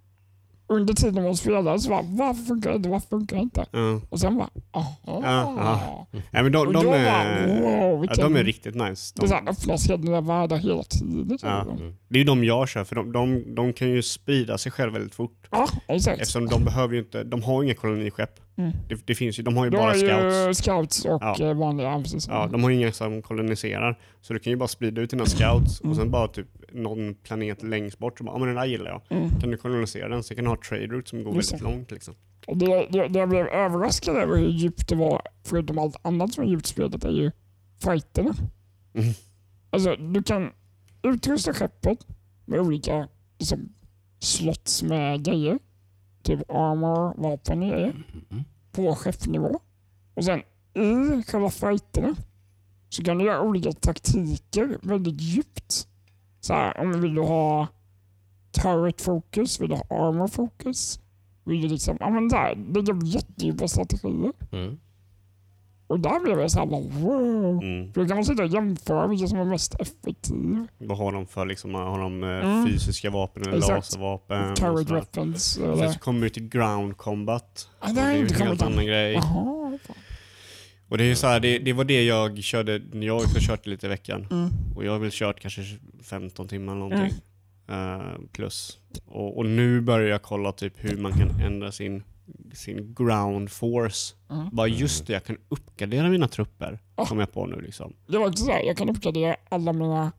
under tiden man spelar så bara, varför funkar det inte? Varför funkar det inte?
Ja.
Och sen bara, aha.
Ja, Ja, men de, de,
då
är,
bara, wow,
ja, de är riktigt nice.
Det är
De,
här, öppnas helt nya världar hela tiden.
Ja.
Ja,
det är ju de jag kör, för de, de, de kan ju sprida sig själv väldigt fort.
ja exakt.
Eftersom de behöver inte, de har inga koloniskepp.
Mm.
Det, det finns ju, de har ju
Du
bara scouts.
ju scouts och
Ja.
eh, vanliga precis.
Ja, de har ju inga som koloniserar. Så du kan ju bara sprida ut dina scouts
Mm.
och sen bara typ någon planet längst bort. Så bara, ja men den där gillar jag.
Mm.
Kan du kolonisera den så kan du ha trade route som går
Just
väldigt
det.
långt liksom.
Och Det, det, det jag blev överraskad över hur djupt det var, förutom allt annat som är djupt spelet, är ju fighterna.
Mm.
Alltså, du kan utrusta skeppet med olika liksom, slots med grejer. Typ armor, vapen och grejer.
Mm.
På skeppsnivå. Och sen i själva fighterna så kan du göra olika taktiker väldigt djupt. Så här, om vill du ha turret focus, vill du ha armor focus. Vill du liksom, ja men där, det är jättedjupa strategier.
Mm.
Och där blev jag såhär wow.
Mm.
För då kan man sitta och jämföra vilken som är mest effektiv.
Vad har de för liksom, har de eh,
Mm.
fysiska vapen eller
Exakt.
laservapen?
Turret weapons. Eller,
så kommer vi till ground combat. Och
det har
ju
inte
en helt
kommit
annan grej.
Jaha.
Och det är så här, det, det var det jag körde, när jag också kört lite i veckan.
Mm.
Och jag har väl kört kanske 15 timmar eller någonting. Eh, plus. Och, och nu börjar jag kolla typ hur man kan ändra sin, sin ground force.
Mm.
Bara just det, jag kan uppgradera mina trupper.
Ah.
Kom jag på nu liksom.
Det var också såhär, jag kan uppgradera alla mina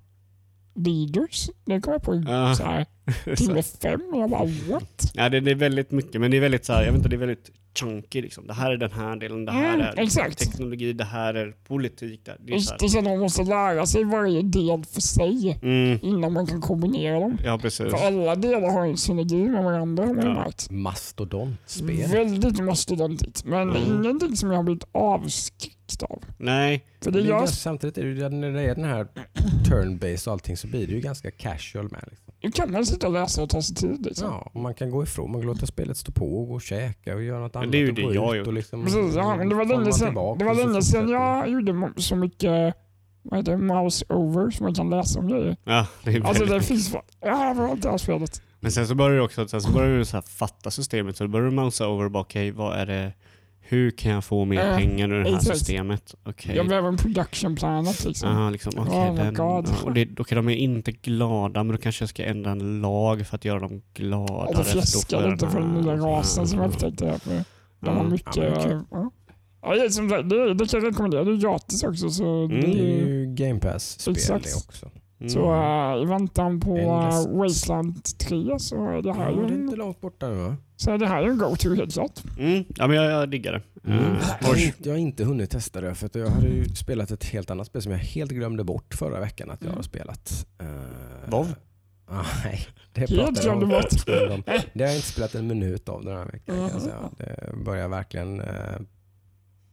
leaders. Det jag på
Ja.
så här, timme fem. Och jag bara what?
Ja, det, det är väldigt mycket, men det är väldigt så här, jag vet inte, det är väldigt chunky liksom. Det här är den här delen, det här
Mm,
är
exakt.
teknologi, det här är politik. Det, det är så
Just
här.
det, så man måste lära sig varje del för sig
Mm,
innan man kan kombinera dem.
ja, precis.
För alla delar har en synergi med varandra har
Ja.
märkt.
Mastodontspel.
Väldigt mastodontigt, men
Mm.
ingenting som jag har blivit avskräckt av.
Nej,
För
Det
det
ganska, samtidigt är det ju, när det är den här turn-based och allting så blir det ju ganska casual med. Liksom.
nu kan man sitta och läsa och ta sig tid. Liksom.
Ja, och man kan gå ifrån, man kan låta spelet stå på och gå och käka och göra något
Men
annat.
det är ju det jag har gjort.
liksom,
Precis, ja, men det var länge
man
sedan, det var länge sedan jag gjorde så mycket vad heter det, mouse over som man kan läsa om grejer.
ja, det är
Alltså det finns bara överallt i det här spelet.
Men sen så börjar du också sen så börjar du så här fatta systemet. Så då börjar du mousa over och bara okej, vad är det? Hur kan jag få mer
Ja,
pengar ur det här
exakt.
systemet? Okej.
Jag behöver en production planet liksom.
Ja, liksom, okej,
Oh
den, ja, och det, då kan de är inte glada, men då kanske jag ska ändra en lag för att göra dem då får
fjäskar
jag
lite för den nya rasen som jag
Ja.
upptäckte. här, För de har
Ja.
mycket...
Ja, det
ja. Ja, det, är som sagt, det, det kan jag rekommendera. Det är gratis också. Så,
Mm.
det
Det är ju Game Pass-spel det också.
Mm.
så äh, i väntan på
Endless.
uh, Wasteland 3 så är det här
Ja,
ju
det är inte
en,
långt borta nu va?
så är det här ju en go-to klart.
Mm. Ja, men jag, jag diggar det.
Mm.
Eh,
Jag, har inte, jag har inte hunnit testa det för att jag hade ju spelat ett helt annat spel som jag helt glömde bort förra veckan att jag
Mm.
har spelat. Uh,
Vov?
Nej, det
Helt glömde bort.
Det har jag inte spelat en minut av den här veckan kan jag
Mhm.
säga. Det börjar verkligen... Uh,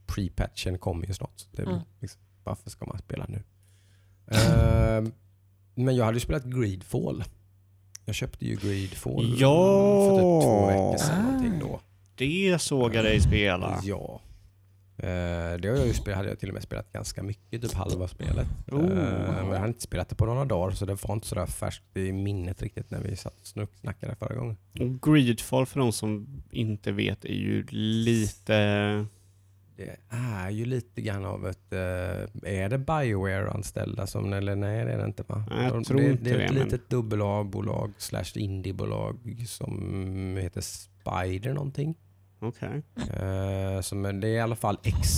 Pre-patchen kommer ju snart. Det är
Mm.
liksom, varför ska man spela nu? Eh, men jag hade ju spelat Greedfall. Jag köpte ju Greedfall
Ja.
för typ två veckor sedan. Någonting då.
Det såg jag dig spela.
Ja. Eh, det har jag ju spelat, hade jag till och med spelat ganska mycket, typ halva spelet.
Oh.
Eh, men jag hade inte spelat det på några dagar så det var inte sådär färskt i minnet riktigt när vi satt och snackade förra gången.
Och Greedfall för de som inte vet är ju lite...
Det är ju lite grann av ett... eh, är det Bioware-anställda som... Eller nej, det är det inte va?
Jag
De-
tror
det,
inte
det är ett
det, men-
litet dubbel-A-bolag slash indiebolag som heter Spider någonting.
Okej.
Eh, som, det är i alla fall X...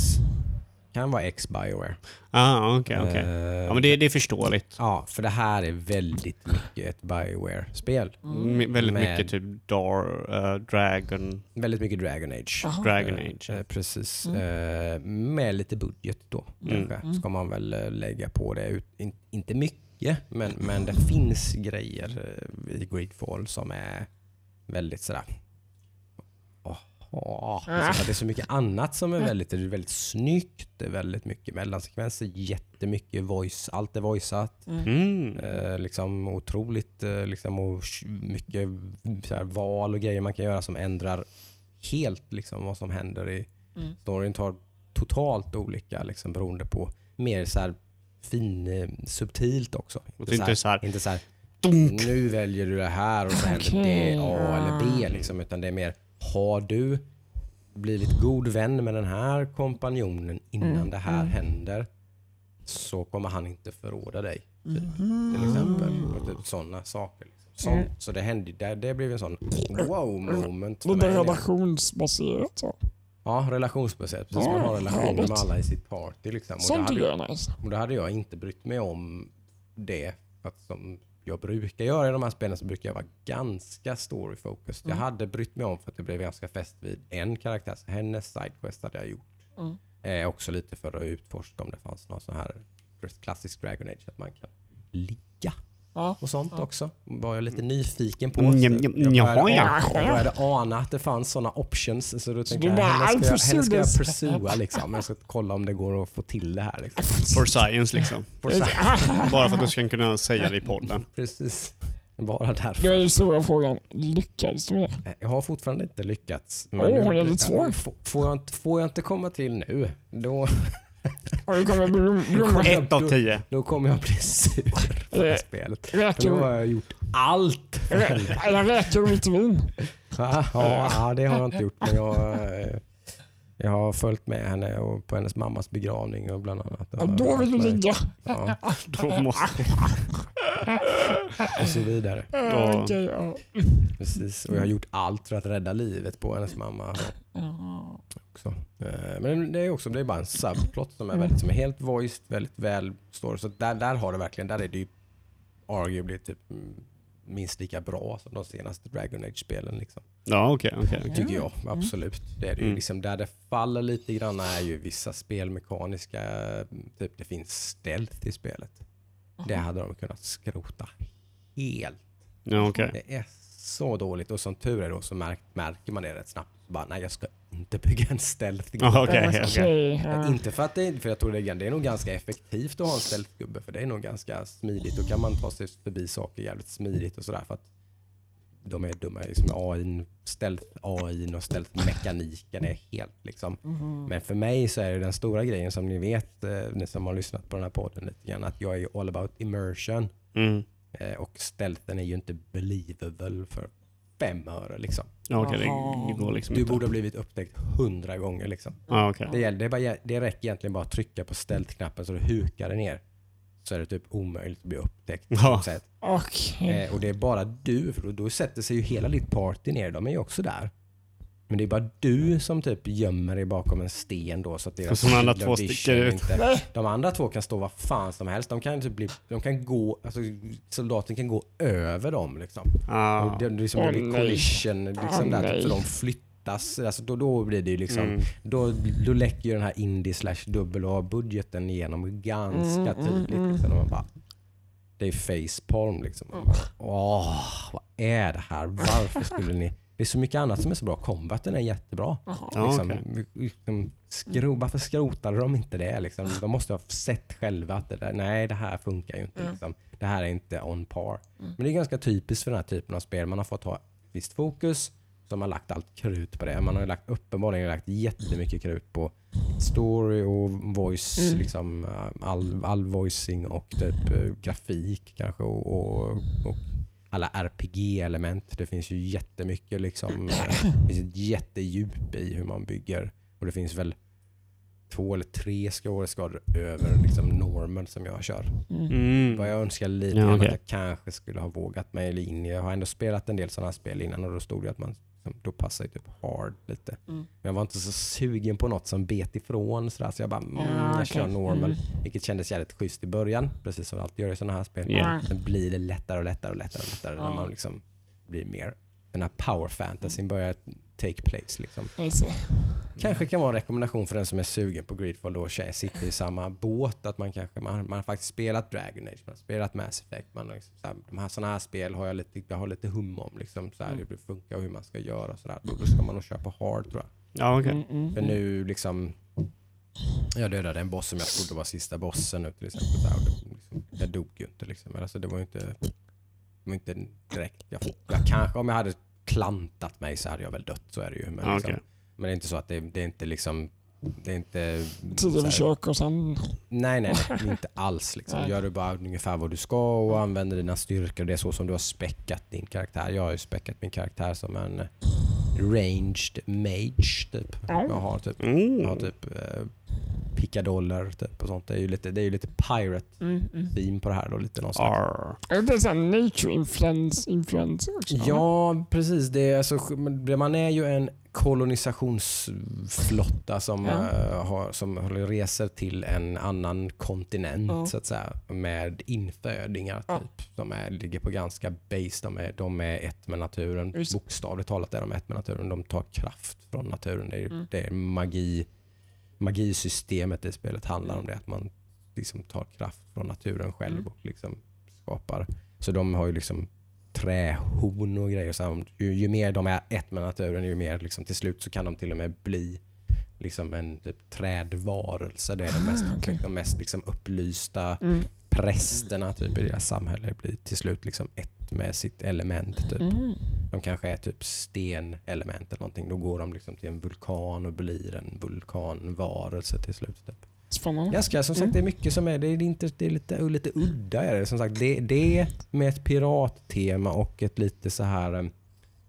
Kan vara X Bioware.
Ah, okej, okej.
Eh,
Ja, men det, det är förståeligt.
Ja, för det här är väldigt mycket ett Bioware-spel.
M- väldigt
Med-
mycket typ Dar, eh, Dragon,
Väldigt mycket Dragon Age.
Jaha.
Dragon Age.
eh, precis.
Mm.
Med lite budget då
Mm.
kanske.
Mm.
Ska man väl lägga på det. Ut, in, inte mycket, men, men det finns grejer i Greedfall som är väldigt sådär... Liksom, för att det är så mycket annat som är väldigt, det är väldigt snyggt. Det är väldigt mycket mellansekvenser, jättemycket voice. Allt är voiceat.
Mm.
Eh, liksom otroligt eh, liksom, och mycket så här, val och grejer man kan göra som ändrar helt liksom, vad som händer i
Mm.
storyn. tar totalt olika liksom, beroende på mer så här, fin, eh, subtilt också.
Inte så här,
inte så här nu väljer du det här och så händer det A eller B. Liksom, utan det är mer, har du blivit god vän med den här kompanjonen innan
Mm,
det här
mm.
händer så kommer han inte förråda dig. Till
Mm.
exempel. Sådana saker. Liksom. Sånt.
Mm.
Så det, hände, det, det blev en sån wow moment för
Lite relationsbaserat så.
Ja, relationsbaserat. Precis, man har
Ja,
relationer med alla i sitt party. Liksom. Och,
Sånt tycker jag är nice.
och då hade jag inte brytt mig om det. Att som jag brukar göra i de här spelen så brukar jag vara ganska story-focused. Jag
Mm.
hade brytt mig om för att det blev ganska fäst vid en karaktär. Så hennes sidequest hade jag gjort.
Mm.
Eh, också lite för att utforska om det fanns någon sån här klassisk Dragon Age att man kan ligga
Ja.
och sånt
Ja.
också. Var jag lite nyfiken på.
Mm,
jag, jag började ana att det fanns sådana options. Så då tänkte jag, henne ska,
"I'll
jag,
pursue
henne ska jag
this."
pursua liksom. Jag ska kolla om det går att få till det här. Liksom.
For science liksom.
For science.
Bara för att du ska kunna säga det i podden.
Precis. Bara därför.
är den stora frågan, lyckades du med det?
Jag har fortfarande inte lyckats.
Åh, det är lite svårt.
Får, får, jag inte, får jag inte komma till nu, då,
Ett av tio.
då kommer jag bli sur på det här spelet. För då har jag gjort allt. henne.
eller räcker mitt vin?
Ja, det har jag inte gjort. Men jag, eh, jag har följt med henne och på hennes mammas begravning och bland annat.
Ja, då vill du ligga.
Ja,
Då måste...
och så vidare.
Ja, okej, ja.
Precis. Och jag har gjort allt för att rädda livet på hennes mamma. Också. Eh, Men det är också det är bara en subplot som är,
Mm.
väldigt, som är helt voiced, väldigt väl står. Så där, där har det verkligen, där är det ju arguably typ mm, minst lika bra som de senaste Dragon Age-spelen. Liksom.
Ja, okej. okej.
Tycker jag, absolut. Det är det ju
Mm.
liksom, där det faller lite grann är ju vissa spelmekaniska, typ det finns stealth i spelet. Det hade de kunnat skrota helt.
Ja, okej.
Det är så dåligt och som tur är då så märk, märker man det rätt snabbt. Bara, nej jag ska inte bygga en stealth
okej, okej.
Okej, ja.
Inte för att det, för jag tror det är, det är nog ganska effektivt att ha en stealth-gubbe för det är nog ganska smidigt. Då kan man ta sig förbi saker jävligt smidigt och sådär för att de är dumma. Liksom AI, stealth AI och stealth-mekaniken är helt liksom.
Mhm.
Men för mig så är det den stora grejen som ni vet, eh, ni som har lyssnat på den här podden lite grann, att jag är all about immersion.
Mm.
Eh, och stealthen är ju inte believable för fem öre liksom.
Ja.
Jaha.
Det går liksom
Du
inte.
borde ha blivit upptäckt hundra gånger liksom.
Ja, okej.
Det, gäller, det, är bara, det räcker egentligen bara att trycka på stealth-knappen så du hukar den ner. Så är det typ omöjligt att bli upptäckt.
Ja.
sätt.
Okej.
Eh, och det är bara du, för då, då sätter sig ju hela ditt party ner. De är ju också där. Men det är bara du som typ gömmer dig bakom en sten då så att deras
Så de andra två sticker ut.
Inte, de andra två kan stå vad fan som helst. De kan typ bli, de kan gå, alltså soldaten kan gå över dem liksom.
Ah.
Och det, det, liksom,
Åh,
det blir
nej.
collision liksom
Åh,
där, typ, så de flyttas. Alltså, då, då blir det ju liksom,
Mm.
då, då läcker ju den här indie slash dubbel A-budgeten igenom ganska
Mm, mm,
tydligt.
mm.
Liksom. Och Man bara, det är facepalm liksom. Bara, Åh, vad är det här? Varför skulle ni... Det är så mycket annat som är så bra. Combaten är jättebra.
Jaha.
Ja,
liksom,
okej.
liksom, skro, varför skrotade de inte det? Liksom? De måste ha sett själva att det där, nej det här funkar ju inte.
Mm.
Liksom. Det här är inte on par.
Mm.
Men det är ganska typiskt för den här typen av spel. Man har fått ha visst fokus, så har man lagt allt krut på det. Man har lagt, uppenbarligen lagt jättemycket krut på story och voice,
Mm.
liksom, all, all voicing och typ, eh, grafik kanske och, och, och alla RPG-element. Det finns ju jättemycket liksom, eh, det finns ett jättedjup i hur man bygger. Och det finns väl två eller tre skådeskador över liksom, normen som jag kör.
Mm.
Mm.
Vad jag önskar lite
Ja, okej.
att jag kanske skulle ha vågat mig in. Jag har ändå spelat en del sådana spel innan och då stod det att man som- då passar ju typ hard lite.
Mm.
Men jag var inte så sugen på något som bet ifrån sådär, så jag bara, mm,
Ja,
jag kör
okej.
normal.
Mm.
Vilket kändes jävligt schysst i början, precis som det alltid gör i sådana här spel.
Ja.
Sen blir det lättare och lättare och lättare, och lättare när man liksom blir mer, den här power fantasyn börjar take place liksom. Kanske kan vara en rekommendation för den som är sugen på Greedfall då och sitter i samma båt. Att man kanske man, man har faktiskt spelat Dragon Age, man har spelat Mass Effect. Man har liksom, så här, de här, såna här spel har jag lite, jag har lite hum om. Liksom, så här,
Mm.
Hur det funkar och hur man ska göra. och Så där. Då, då ska man nog köpa hard tror jag.
Ja, okej.
Mm, mm,
För nu liksom jag dödade en boss som jag trodde var sista bossen nu till exempel. Det, liksom, jag dog ju inte liksom. Alltså, det var ju inte, det var inte direkt. Jag, jag kanske om jag hade klantat mig så hade jag väl dött. Så är det ju. Men,
Ja,
liksom,
okej.
men det är inte så att det, det är inte liksom det är inte...
Tio försök och sen...
Nej, nej, nej, inte alls. Liksom.
Nej.
Gör du bara ungefär vad du ska och använder dina styrkor. Det är så som du har späckat din karaktär. Jag har ju späckat min karaktär som en ranged mage. Typ.
Ja.
Jag har typ,
Mm.
jag har typ eh, pickadoller typ, och sånt. Det är ju lite, det är ju lite pirate
Mm, mm.
theme på det här. Då, lite någon.
Är det så här nature influence, influence också?
Ja, precis. Det är, alltså, man är ju en kolonisationsflotta som,
Ja.
eh, har, som reser till en annan kontinent
Ja.
så att säga, med infödingar.
Ja.
Typ. De är, ligger på ganska base. De är, de är ett med naturen.
Just.
Bokstavligt talat är de ett med naturen. De tar kraft från naturen. Det är,
Mm.
det är magi. Magisystemet i spelet handlar om det. Att man liksom tar kraft från naturen själv
Mm.
och liksom skapar. Så de har ju liksom trähorn och grejer. Så ju, ju mer de är ett med naturen, ju mer liksom, till slut så kan de till och med bli liksom en typ trädvarelse. Det är de mest,
Ah, okej.
de mest liksom upplysta
Mm.
prästerna typ, i deras samhälle blir till slut liksom ett med sitt element. Typ.
Mm.
De kanske är typ stenelement eller någonting. Då går de liksom till en vulkan och blir en vulkanvarelse till slut. Typ.
Spännande.
Ganska, som sagt,
Mm.
det är mycket som är, det är, inte, det är lite, lite udda. Är det. Som sagt, det, det med ett pirattema och ett lite så här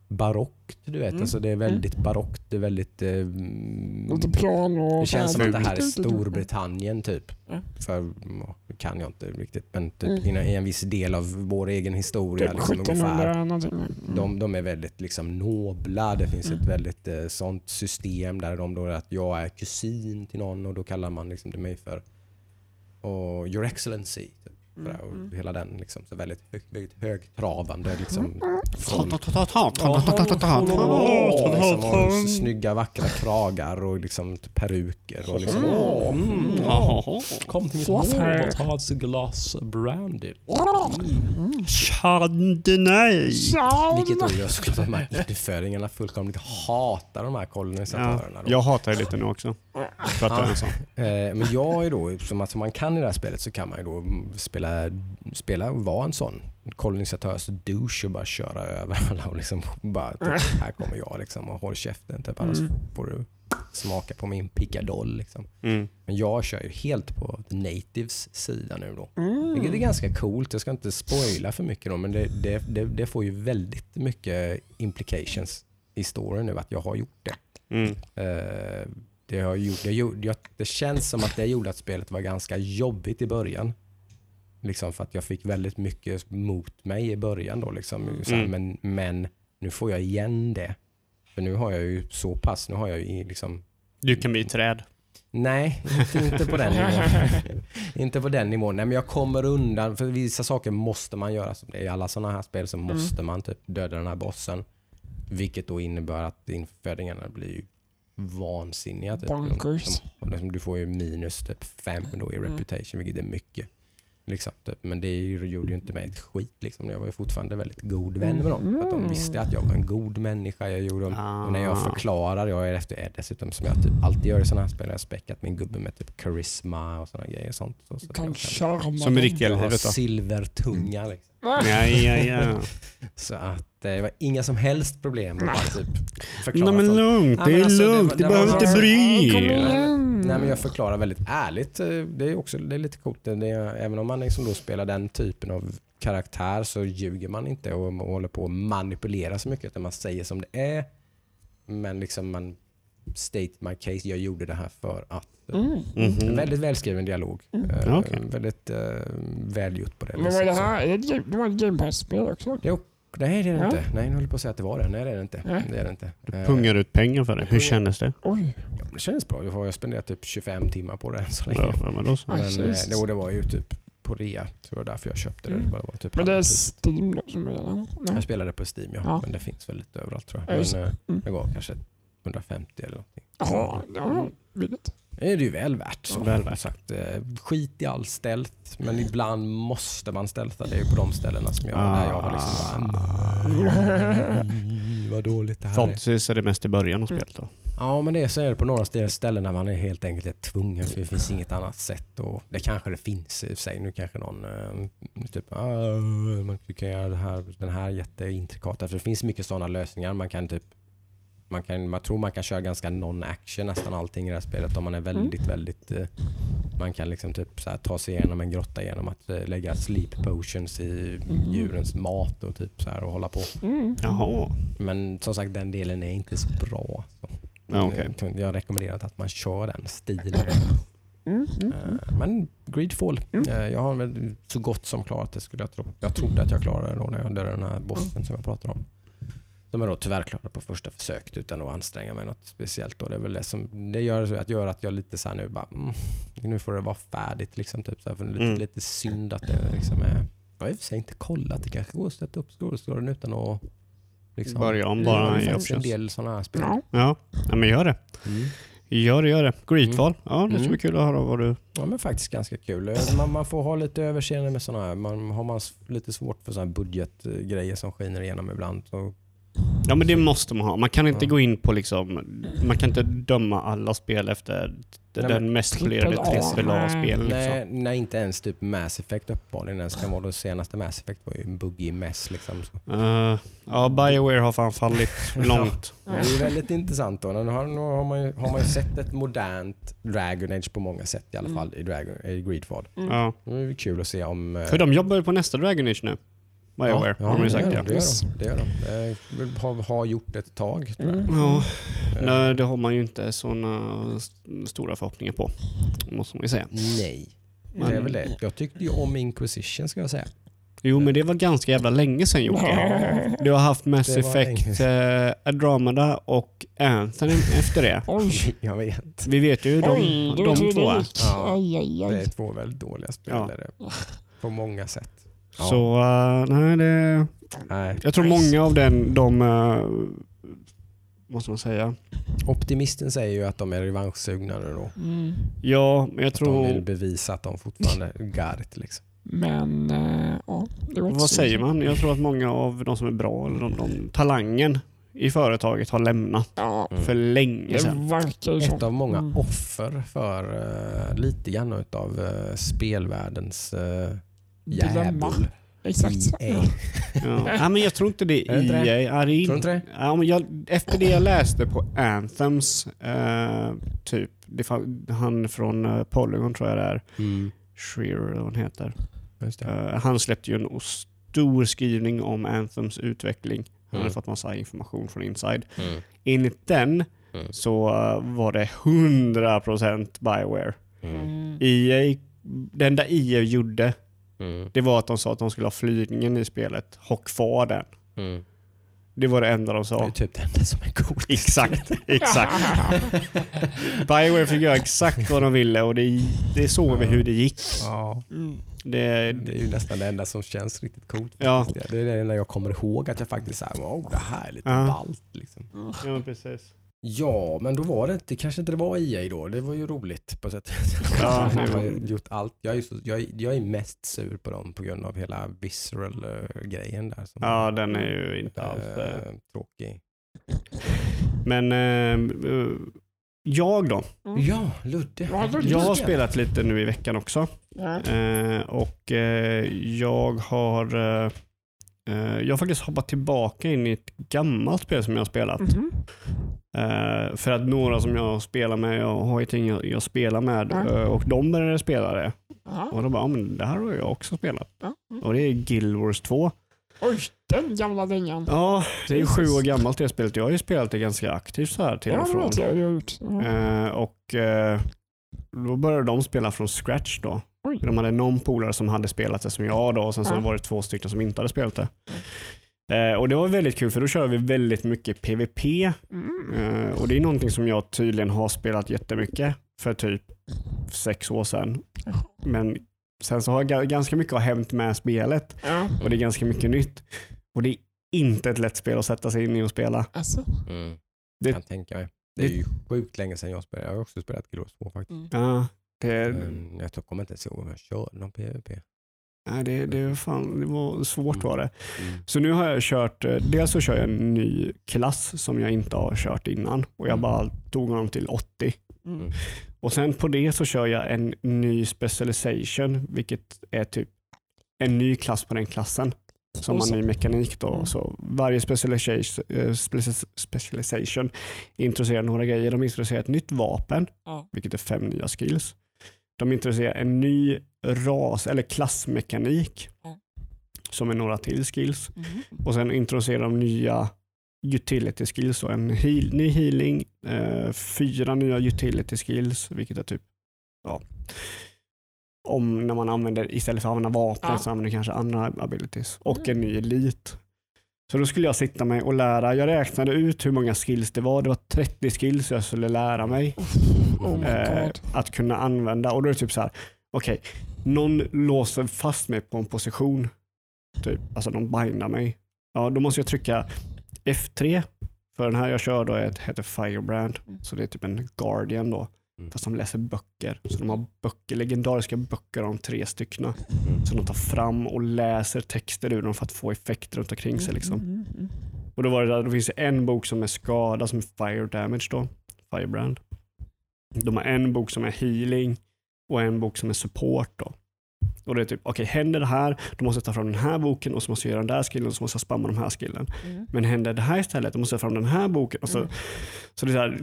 barockt. Du vet.
Mm.
Alltså, det är väldigt barockt. Det är väldigt... Eh, mm,
Lite plan och...
det känns som att det här är. Storbritannien typ.
Ja.
För, kan jag inte riktigt, men typ
Mm.
i, en- viss del av vår egen historia.
Typ
Liksom, ungefär.
1700 någonting. Mm.
De, de är väldigt liksom nobla. Det finns
Mm.
ett väldigt eh, sånt system där de då att jag är kusin till någon och då kallar man liksom det mig för och Your Excellency. Typ, här, och
Mm.
Hela den liksom, så väldigt, hög, väldigt högtravande. Liksom, liksom, och snygga vackra kragar och liksom peruker. Och liksom, mm, ja. Kom till mitt bord och ta ett glas brandy.
Chardonnay.
Vilket då gör såklart att marknadsföringarna fullkomligt hatar de här kolonisatörerna. då.
jag hatar ju lite nu också. För att jag är sån.
Eh, men jag är då, som att som man kan i det här spelet så kan man ju då spela, spela och vara en sån kolonisatörs douche och bara köra över alla och liksom bara typ, här kommer jag liksom och håll käften typ, annars
Mm.
får du smaka på min pickadoll liksom.
Mm.
Men jag kör ju helt på the natives sida nu då.
Mm.
Vilket är ganska coolt. Jag ska inte spoila för mycket då, men det, det, det, det får ju väldigt mycket implications i storyn nu att jag har gjort det.
Mm.
Eh, det, har gjort, det, jag, det känns som att det gjorde att spelet var ganska jobbigt i början. Liksom för att jag fick väldigt mycket mot mig i början. Då, liksom. så här,
Mm.
men, men nu får jag igen det. För nu har jag ju så pass, nu har jag ju liksom
Du kan bli träd.
Nej, inte, inte på den nivån. inte på den nivån. Nej, men jag kommer undan. För vissa saker måste man göra. Som det är I alla sådana här spel så
Mm.
måste man typ döda den här bossen. Vilket då innebär att infödingarna blir ju vansinniga. Typ.
Bonkers.
De, de, du får ju minus typ fem då i
Mm.
reputation, vilket är mycket. Liksom, typ. Men det gjorde ju inte mig ett skit. Liksom. Jag var ju fortfarande väldigt god vän med dem. För att de visste att jag var en god människa. Jag gjorde dem och när jag
Ah.
förklarar, jag är efter är dessutom som jag typ alltid gör i sådana här spel, jag har späckat min gubbe med typ karisma och sådana grejer. Sånt. Så, så
kan
jag
charma
Som i riktiga livet då.
silvertunga. Liksom.
Ja, ja, ja.
Så att eh, det var inga som helst problem att bara typ förklara.
Nej men lugnt, det är
alltså, det
lugnt. Du behöver inte bry.
Nej men jag förklarar väldigt ärligt. eh, Det är också det är lite coolt. Det är, även om man liksom då spelar den typen av karaktär så ljuger man inte och, och håller på att manipulera så mycket. Utan man säger som det är. Men liksom man state my case. Jag gjorde det här för att.
Mm.
En
Mhm.
väldigt välskriven dialog.
Mm.
Eh,
Okej.
Väldigt uh, välgjort på det
Men vad är det här? Är det, det var ett Game Pass-spel också?
Jo, nej det är det
Ja.
inte. Nej, jag håller på att säga att det var det. Nej det är det inte.
Nej.
Det är det inte. Eh,
Pungar ut pengar för det. Hur kändes det?
Oj.
ja, det känns bra. Jag har spenderat typ 25 timmar på det än så länge.
Ja, ja, men då så.
Ja,
Men eh, jo, det var ju typ på rea. Så det var därför jag köpte det.
Mm.
det var typ
Men det är. Steam då som är det?
jag spelade på Steam ja.
Ja.
Men det finns väl lite överallt tror
Ja,
jag. Men eh,
Mm.
det var kanske 150 eller någonting.
Ja, billigt.
Det är det ju väl värt. Så.
Väl värt.
Sagt, eh, skit i all stealth, men ibland måste man stealtha. Det är ju på de ställena som jag, där jag har liksom bara, mm, vad dåligt det här är.
Förhoppningsvis är det mest i början av spelet då.
Ja, men det är så är det på några st- ställen där man är helt enkelt är tvungen för det finns inget annat sätt. Och det kanske det finns i och för sig. Nu kanske någon eh, typ, ah, man kan göra det här, den här jätteintrikata. För det finns mycket sådana lösningar. Man kan typ man, kan, man tror man kan köra ganska non-action nästan allting i det här spelet om man är väldigt, väldigt... eh, Man kan liksom typ så här ta sig igenom en grotta genom att eh, lägga sleep potions i djurens mat och typ så här och hålla på.
Mm.
Jaha.
Men som sagt den delen är inte så bra. Så.
Ja, okej.
Jag har rekommenderat att man kör den stilen.
Mm. Mm.
Eh, Men Greedfall,
Mm.
eh, jag har väl så gott som klarat det skulle jag tro. Jag trodde att jag klarade det då när jag dödade den här bossen som jag pratade om. De är då tyvärr klara på första försöket utan att anstränga mig något speciellt. Då. Det är väl det som det gör, att gör att jag lite så här nu bara, mm, nu får det vara färdigt. Liksom, typ, så här, för det är lite,
Mm.
lite synd att det liksom är, jag har i och för sig inte kollat, det kanske går att sätta upp storyn utan att liksom,
Börja om
det
bara
är
i
faktiskt en del sådana här spel.
Ja.
Ja. ja, men gör det.
Mm.
Gör det, gör det. Greedfall. Ja, det ska
Mm.
bli kul att höra vad du...
Ja men faktiskt ganska kul. Eh, Man, man får ha lite överseende med sådana här. Man, har man lite svårt för sådana här budgetgrejer som skiner igenom ibland. Så,
Ja men det måste man ha. Man kan inte
Ja.
gå in på liksom... Man kan inte döma alla spel efter
Nej,
den mest polerade
trippel A.
AAA-spelen.
nej,
Liksom.
nej, inte ens typ Mass Effect uppenbarligen ens kan vara. Det senaste Mass Effect var ju en buggy mess liksom.
Uh, ja, Bioware har fan fallit långt.
Men det är väldigt intressant då. Nu har, nu har, man ju, har man ju sett ett modernt Dragon Age på många sätt i alla fall i, Dragon, i Greedfall.
Mm.
Ja.
Nu är det kul att se om... eh,
För de jobbar ju på nästa Dragon Age nu. Bioware,
ja,
har de ju
det
sagt ja.
de, det gör de. Det gör de. Eh, har, har gjort ett tag.
Mm.
Ja,
Eh,
nej, det har man ju inte såna st- stora förhoppningar på. Måste man ju säga.
Nej. Det är väl det. Jag tyckte ju om Inquisition ska jag säga.
Jo men det var ganska jävla länge sedan Jocke. Du har haft Mass Effect, eh, Andromeda och Anthem efter det.
Oj,
Jag vet.
Vi vet ju hur
oj,
de, de två.
Ja. Det är två väldigt dåliga spel.
Ja.
På många sätt. Ja.
Så eh, nej, det,
Nej.
jag tror
Nice.
många av den, de, uh, måste man säga.
Optimisten säger ju att de är revanschsugna nu då.
Mm.
Ja, men jag
Att de vill
tror,
bevisa att de fortfarande got it liksom.
Men, eh, ja. Det var
vad säger man? Jag tror att många av de som är bra, eller de, de, talangen i företaget har lämnat
Ja,
Mm.
för länge sedan.
Ett av många
Mm.
offer för uh, lite grann av uh, spelvärldens uh,
Dilemma.
djävul.
Exakt.
EA.
Ja. Nej, men jag tror inte det
Är?
EA. Ja, det är
Tror inte det?
Ja, men jag, efter det jag läste på Anthems, eh, typ, han från eh, Polygon tror jag det är,
Mm.
Shearer eller vad han heter.
Just det.
Eh, han släppte ju en stor skrivning om Anthems utveckling. Han
Mm.
hade fått massa information från Inside.
Mm.
Enligt den
Mm.
så eh, var det 100% Bioware.
Mm.
Mm.
EA, det enda EA gjorde,
Mm.
det var att de sa att de skulle ha flygningen i spelet. Ha kvar den.
Mm.
Det var det enda de
Det
sa.
är typ det enda som är coolt.
Exakt, exakt. Bioware fick göra exakt vad de ville och det, det såg vi hur det gick.
Ja.
Det,
det är ju nästan det enda som känns riktigt coolt.
Ja.
Det är det enda jag kommer ihåg att jag faktiskt säger wow, det här är lite
Ja.
ballt. Liksom.
ja, precis.
Ja, men då var det inte, kanske inte det var EA då. Det var ju roligt på sätt
Ja,
De
det
har gjort allt. Jag är, så, jag, är- jag är mest sur på dem på grund av hela visceral-grejen där. Som
Ja, den är ju inte alls...
eh, tråkig.
Men eh, jag då?
Ja, Ludde.
Ja, Ludde.
Jag har spelat lite nu i veckan också.
Ja.
Eh, och jag har... eh, jag har faktiskt hoppat tillbaka in i ett gammalt spel som jag har spelat.
Mhm.
Eh, för att några som jag spelar med, jag har ett gäng jag, jag spelar med eh, och de började spela det.
Ja.
Och då bara, ja, men det här har jag också spelat.
Mm.
Och det är Guild Wars 2.
Oj, den gamla dängan.
Ja, det är ju sju år gammalt det spelet. Jag har ju spelat det ganska aktivt så här till
Ja,
och
det
från.
jag hur jag har gjort.
Och då började de spela från scratch då.
Oj.
De hade någon polare som hade spelat det som jag då och sen så
Ja.
var det två stycken som inte hade spelat det. Eh, och det var väldigt kul för då kör vi väldigt mycket PVP.
Mm.
Eh, och det är någonting som jag tydligen har spelat jättemycket för typ sex år sedan. Men sen så har ga- ganska mycket har hänt med spelet
Ja,
och det är ganska mycket nytt. Och det är inte ett lätt spel att sätta sig in i och spela.
alltså.
Mm.
Det-
kan tänka mig. Det är ju sjukt länge sedan jag spelade. Jag har också spelat 2 faktiskt.
Mm.
Ja,
Men jag tror- kommer inte ens ihåg om jag körde någon PVP.
nej, det, det, fan, det var svårt var det.
Mm.
Så nu har jag kört, eh, dels så kör jag en ny klass som jag inte har kört innan och jag
Mm.
bara tog honom till 80.
Mm.
Och sen på det så kör jag en ny specialization, vilket är typ en ny klass på den klassen. Som har ny mekanik då.
Mm.
Så varje specialization, eh, specia- specialization introducerar några grejer. De introducerar ett nytt vapen,
Ja.
vilket är fem nya skills. De introducerar en ny ras eller klassmekanik
Ja.
som är några till skills.
Mhm.
Och sen introducerar de nya utility skills. Och en heal, ny healing, eh, fyra nya utility skills, vilket är typ ja, om när man använder, istället för att använda vapen
Ja.
så använder kanske andra abilities. Och
Mm.
en ny elit. Så då skulle jag sitta mig och lära. Jag räknade ut hur många skills det var. Det var 30 skills jag skulle lära mig
Oh
eh, att kunna använda. Och då är det typ så här, okej, någon låser fast mig på en position. Typ, alltså de bindar mig. Ja, då måste jag trycka F3. För den här jag kör då är, heter Firebrand.
Mm.
Så det är typ en Guardian då.
Mm.
Fast de läser böcker. Så de har böcker, legendariska böcker om tre styckna.
Mm.
Så de tar fram och läser texter ur dem för att få effekter runt omkring sig. Liksom.
Mm.
Och då var det där, då finns det en bok som är skada som är fire damage då. Firebrand. De har en bok som är healing och en bok som är support då. Och det är typ, okej händer det här, då måste jag ta fram den här boken och så måste jag göra den där skillen och så måste jag spamma de här skillen.
Mm.
Men händer det här istället, då måste jag ta fram den här boken. Och så,
Mm.
så det är så här,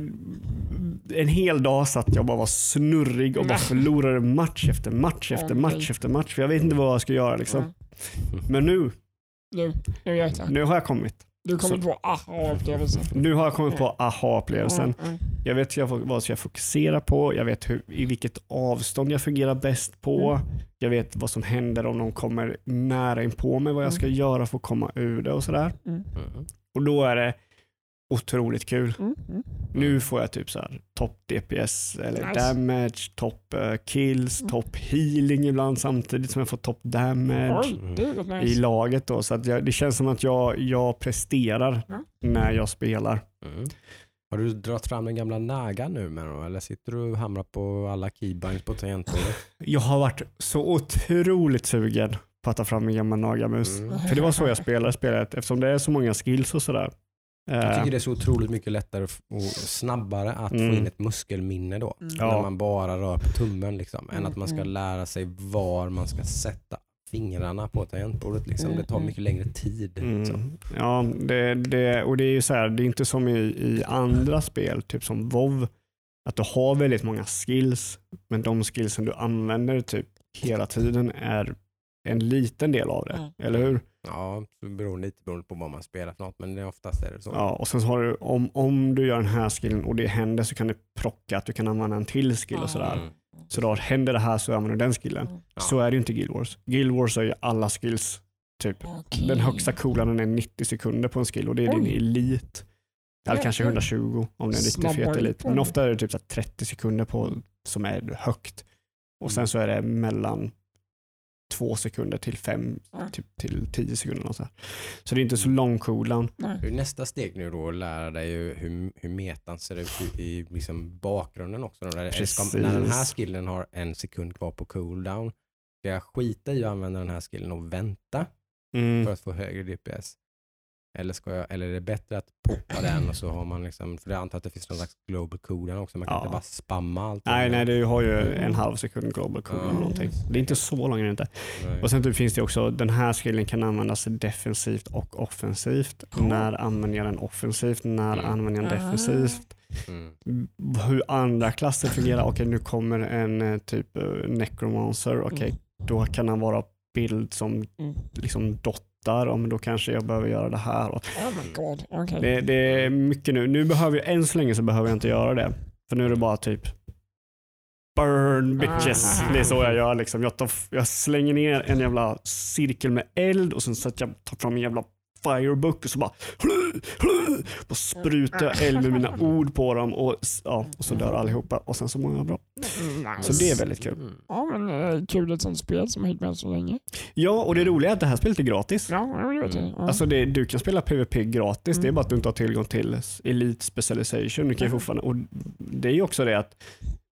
en hel dag satt jag bara var snurrig och bara förlorade match efter match efter match efter match. För jag vet inte vad jag ska göra liksom. Men nu,
Nu, nu
nu har jag kommit.
Du kommer få aha-upplevelsen.
Nu har jag kommit på aha-upplevelsen.
Mm,
Jag vet jag, vad jag ska fokusera på, jag vet hur, i vilket avstånd jag fungerar bäst på.
Mm.
Jag vet vad som händer om de kommer nära in på mig, vad jag ska göra för att komma ur det och sådär.
mm,
Mm.
Och då är det otroligt kul.
mm, mm.
Nu får jag typ så här topp DPS eller
Nice.
damage, topp eh, kills,
Mm.
topp healing ibland samtidigt som jag får topp damage
rätt
i laget. Då, så att jag, det känns som att jag, jag presterar när jag spelar.
Mm. Har du dragit fram den gamla Naga nu med då, eller sitter du och hamrar på alla keybinds på tangentbordet?
Jag har varit så otroligt sugen på att ta fram min gamla Nagamus.
Mm.
För det var så jag spelade spelet eftersom det är så många skills och sådär.
Jag
Eh,
tycker det är så otroligt mycket lättare och snabbare att
Mm.
få in ett muskelminne då.
Mm.
När man bara rör på tummen liksom. Än
Mm,
att man ska
mm.
lära sig var man ska sätta fingrarna på tangentbordet. Liksom. Det tar
mm.
mycket längre tid. Liksom.
Mm. Ja, det, det, och det är ju så här, det är inte som i, i andra spel, typ som WoW, att du har väldigt många skills, men de skillsen du använder typ hela tiden är en liten del av det,
Mm.
eller hur?
Ja, det beror lite beroende på vad man spelar för något, men det är oftast är det så.
Ja, och sen så har du, om, om du gör den här skillen och det händer så kan du plocka att du kan använda en till skill och sådär.
Mm.
Så då händer det här så använder du den skillen.
Ja.
Så är det ju inte Guild Wars. Guild Wars är ju alla skills, typ.
Okej.
Den högsta coolanden är 90 sekunder på en skill och det är din
Oj.
elit. Eller kanske
Jäklar.
120 om det är en riktigt fet elit. Men ofta är det typ så här 30 sekunder på som är högt. Och sen så är det mellan två sekunder till fem,
Ja.
typ till tio sekunder. Och så, här. så det är inte så lång cooldown.
Är nästa steg nu då att lära dig ju hur, hur metan ser ut i, i liksom bakgrunden också. Då? Där- när den här skillen har en sekund kvar på cooldown, ska jag skita i att använda den här skillen och vänta
Mm.
för att få högre DPS? Eller, ska jag, eller är det bättre att poppa den och så har man liksom, för jag antar att det finns någon slags global cooldown också, man kan
Ja.
inte bara spamma allt.
Nej, nej, du har ju en halv sekund global cooldown.
Ja.
någonting. Det är inte så långt inte.
Nej.
Och sen typ finns det också, den här skillen kan användas defensivt och offensivt. När använder jag den offensivt? När
Mm.
använder jag den defensivt?
Mm.
hur andra klasser fungerar. Okej, nu kommer en eh, typ eh, necromancer. Okej,
Mm.
då kan han vara bild som
Mm.
liksom dottar. Om då kanske jag behöver göra det här.
Oh. Okej.
det, det är mycket nu. Nu behöver jag, än så länge så behöver jag inte göra det. För nu är det bara typ burn bitches.
Ah.
Det är så jag gör liksom. Jag, tar, jag slänger ner en jävla cirkel med eld och sen så att jag tar fram en jävla firebook och så bara, bara sprutar jag eld med mina ord på dem och, ja, och så dör allihopa och sen så mår jag bra.
Nice.
Så det är väldigt kul.
Mm.
Ja, men eh, kul ett sånt spel som har hängt med så länge.
Ja, och det roliga är att det här spelet är gratis.
Ja, jag vet det. Ja.
Alltså det, du kan spela PVP gratis, det är
Mm.
bara att du inte har tillgång till Elite Specialization. Du kan ju fortfarande, och det är ju också det att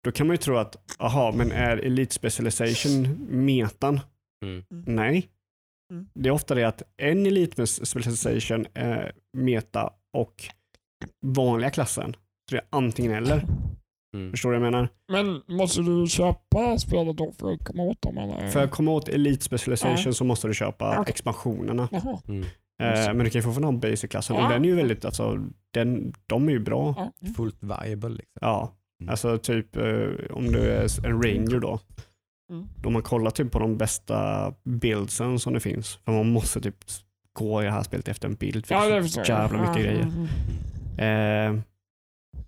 då kan man ju tro att, aha, men är Elite Specialization metan?
Mm.
Nej.
Mm.
Det är ofta det att en Elite Specialization är meta och vanliga klassen. Så det är antingen eller.
Mm.
Förstår du vad jag menar?
Men måste du köpa spelet då för att komma åt dem? Eller?
För att komma åt Elite Specialization
Ja.
så måste du köpa
Okej.
expansionerna.
Mm.
Eh, men du kan ju fortfarande ha basic-klassen
Ja.
och den är ju väldigt, alltså, den, de är ju bra.
Ja.
Fullt viable liksom.
Ja,
Mm.
alltså typ eh, om du är en ranger då.
Mm.
Då man kollar typ på de bästa bildsen som det finns. För man måste typ gå i det här spelet efter en bild. För
Ja,
det så jävla mycket grejer.
mm, mm.
Eh,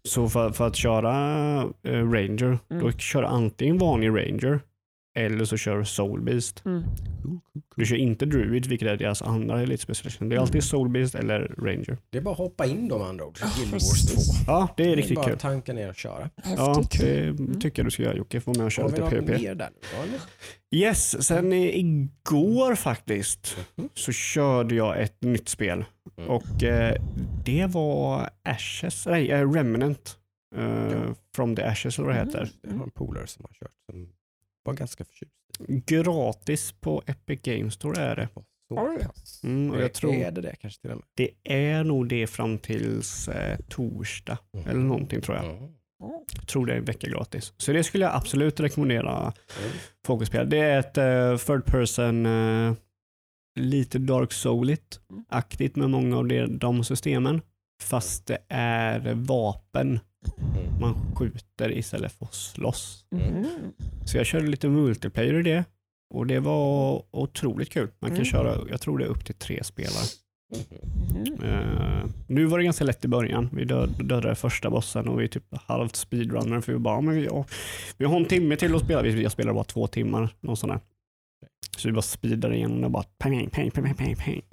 så för, för att köra eh, ranger,
Mm.
då kör du antingen vanlig ranger eller så kör du soul beast.
Mm.
Du kör inte druid, vilket är deras andra elite specialization. Det är alltid soul beast eller ranger.
Det är bara att hoppa in de andra ord.
Ja,
Guild Wars 2.
precis.
Ja, det är riktigt
bara
kul.
tanka ner och köra.
Ja, det tycker jag du ska göra Jocke. Få med och köra lite PVP.
mer där nu? då, eller?
Yes, sen i- igår faktiskt
Mhm.
så körde jag ett nytt spel
Mm.
och eh, det var Ashes, nej eh, Remnant
Ja.
from the Ashes eller vad det
Mm.
heter.
Jag har en polare som har kört var ganska förtjust.
Gratis på Epic Games Store är det.
Så pass.
Mm, och jag tror
Är det det kanske till och med?
det är nog det fram tills eh, torsdag
Mm.
eller någonting tror jag.
Mm.
Jag tror det är en vecka gratis. Så det skulle jag absolut rekommendera
Mm.
folk att spela. Det är ett uh, third person, eh, lite Dark Soulit aktigt med många av de, de systemen. Fast det är vapen. Man skjuter istället för att slåss.
Mhm.
Så jag körde lite multiplayer i det och det var otroligt kul. Man kan
Mm.
köra, jag tror det är upp till tre spelare. Eh, nu var det ganska lätt i början. Vi död, dödade första bossen och vi är typ halvt speedrunner för vi bara, men vi, har, vi har en timme till att spela. Vi- Jag spelade bara två timmar. Någon sån där. Så vi bara speedade igenom och bara pang, pang, pang, pang, pang, pang.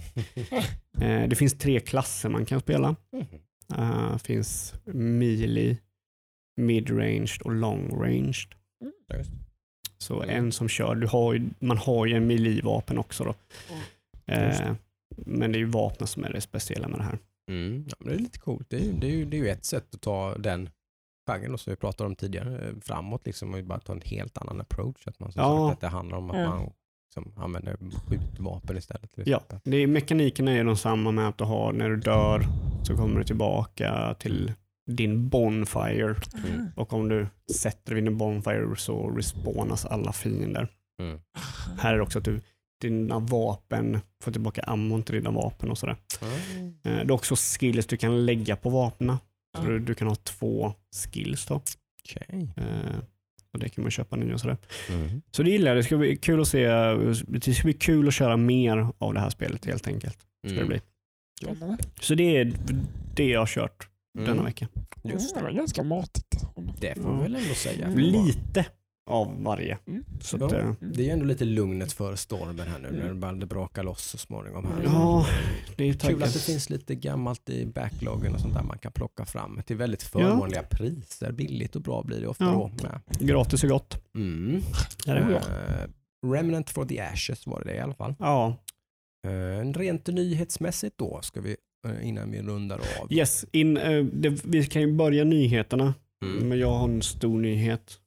Eh, Det finns tre klasser man kan spela.
Mm.
Uh, finns melee, mid-ranged och long-ranged.
Just.
Så
Mm.
en som kör, du har ju, man har ju en melee-vapen också då. Eh, men det är ju vapnen som är det speciella med det här.
Mm. Ja, men det är lite coolt. Det är, ju- det, är ju, det är ju ett sätt att ta den genren och som vi pratade om tidigare eh, framåt liksom och bara ta en helt annan approach. Att man som
Ja.
sagt att det handlar om att man liksom använder skjutvapen istället. Till
Ja, det är, mekanikerna är de samma med att du har när du dör så kommer du tillbaka till din bonfire
Mm.
och om du sätter vid din bonfire så respawnas alla fiender.
Mm.
Här är det också att du dina vapen får tillbaka ammon till dina vapen och sådär.
Mm.
Eh, Det är också skills du kan lägga på vapnen. Så du, du kan ha två skills då.
Okej.
Och det kan man köpa nya och sådär.
Mm.
Så det gillar jag. Det ska bli kul att se. Det ska bli kul att köra mer av det här spelet helt enkelt. Ska det
Mm.
bli.
Spännande.
Så det är det jag har kört denna
Mm.
vecka.
Just
Det
det.
var ganska matigt.
Det får vi väl ändå säga.
Mm.
Lite av varje.
Mm.
Så
Ja,
att, eh,
det är ju ändå lite lugnet för stormen här nu när det börjar braka loss så småningom. Här.
ja, det är
Kul att det finns lite gammalt i backloggen och sånt där man kan plocka fram till väldigt förmånliga priser. Billigt och bra blir det ofta
Ja.
då med.
Gratis och gott.
Mm.
Är det?
Eh, Remnant for the Ashes var det, det i alla fall.
Ja.
Uh, rent nyhetsmässigt då ska vi eh, innan vi rundar av.
Yes, in, det, vi kan ju börja nyheterna.
Mm.
Men jag har en stor nyhet.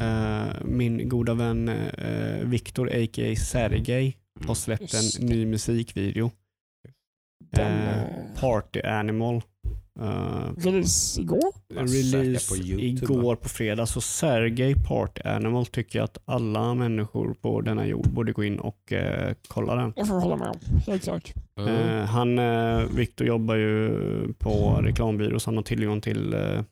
Eh, min goda vän uh, Viktor a.k.a. Sergej har släppt
Just
en ny musikvideo.
Den,
Eh,
eh,
Party Animal. Uh,
Release igår?
Release
på YouTube,
igår på fredag. Så Sergej Party Animal tycker jag att alla människor på denna jord borde gå in och eh, kolla den.
Jag får hålla med om. Helt klart.
Mm.
Eh, han, uh, Viktor jobbar ju på reklambyrå så han har tillgång till eh,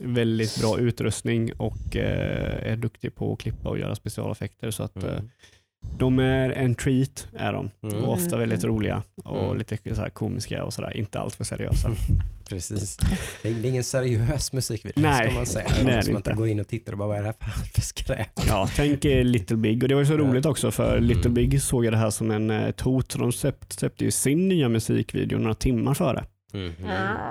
väldigt bra utrustning och eh, är duktig på att klippa och göra specialeffekter. Så att, eh,
Mm.
De är en treat, är de.
Mm.
Och ofta väldigt roliga och
Mm.
lite så här komiska och sådär. Inte allt för seriösa.
Precis. Det är ingen seriös musikvideo
Nej,
ska man säga. som man inte
inte.
går in och tittar och bara vad är det här för skräp?
Ja, tänk er Little Big. Och det var ju så roligt också för
Mm.
Little Big såg jag det här som en, eh, ett hot. De släppte, släppte ju sin nya musikvideo några timmar före.
Mhm.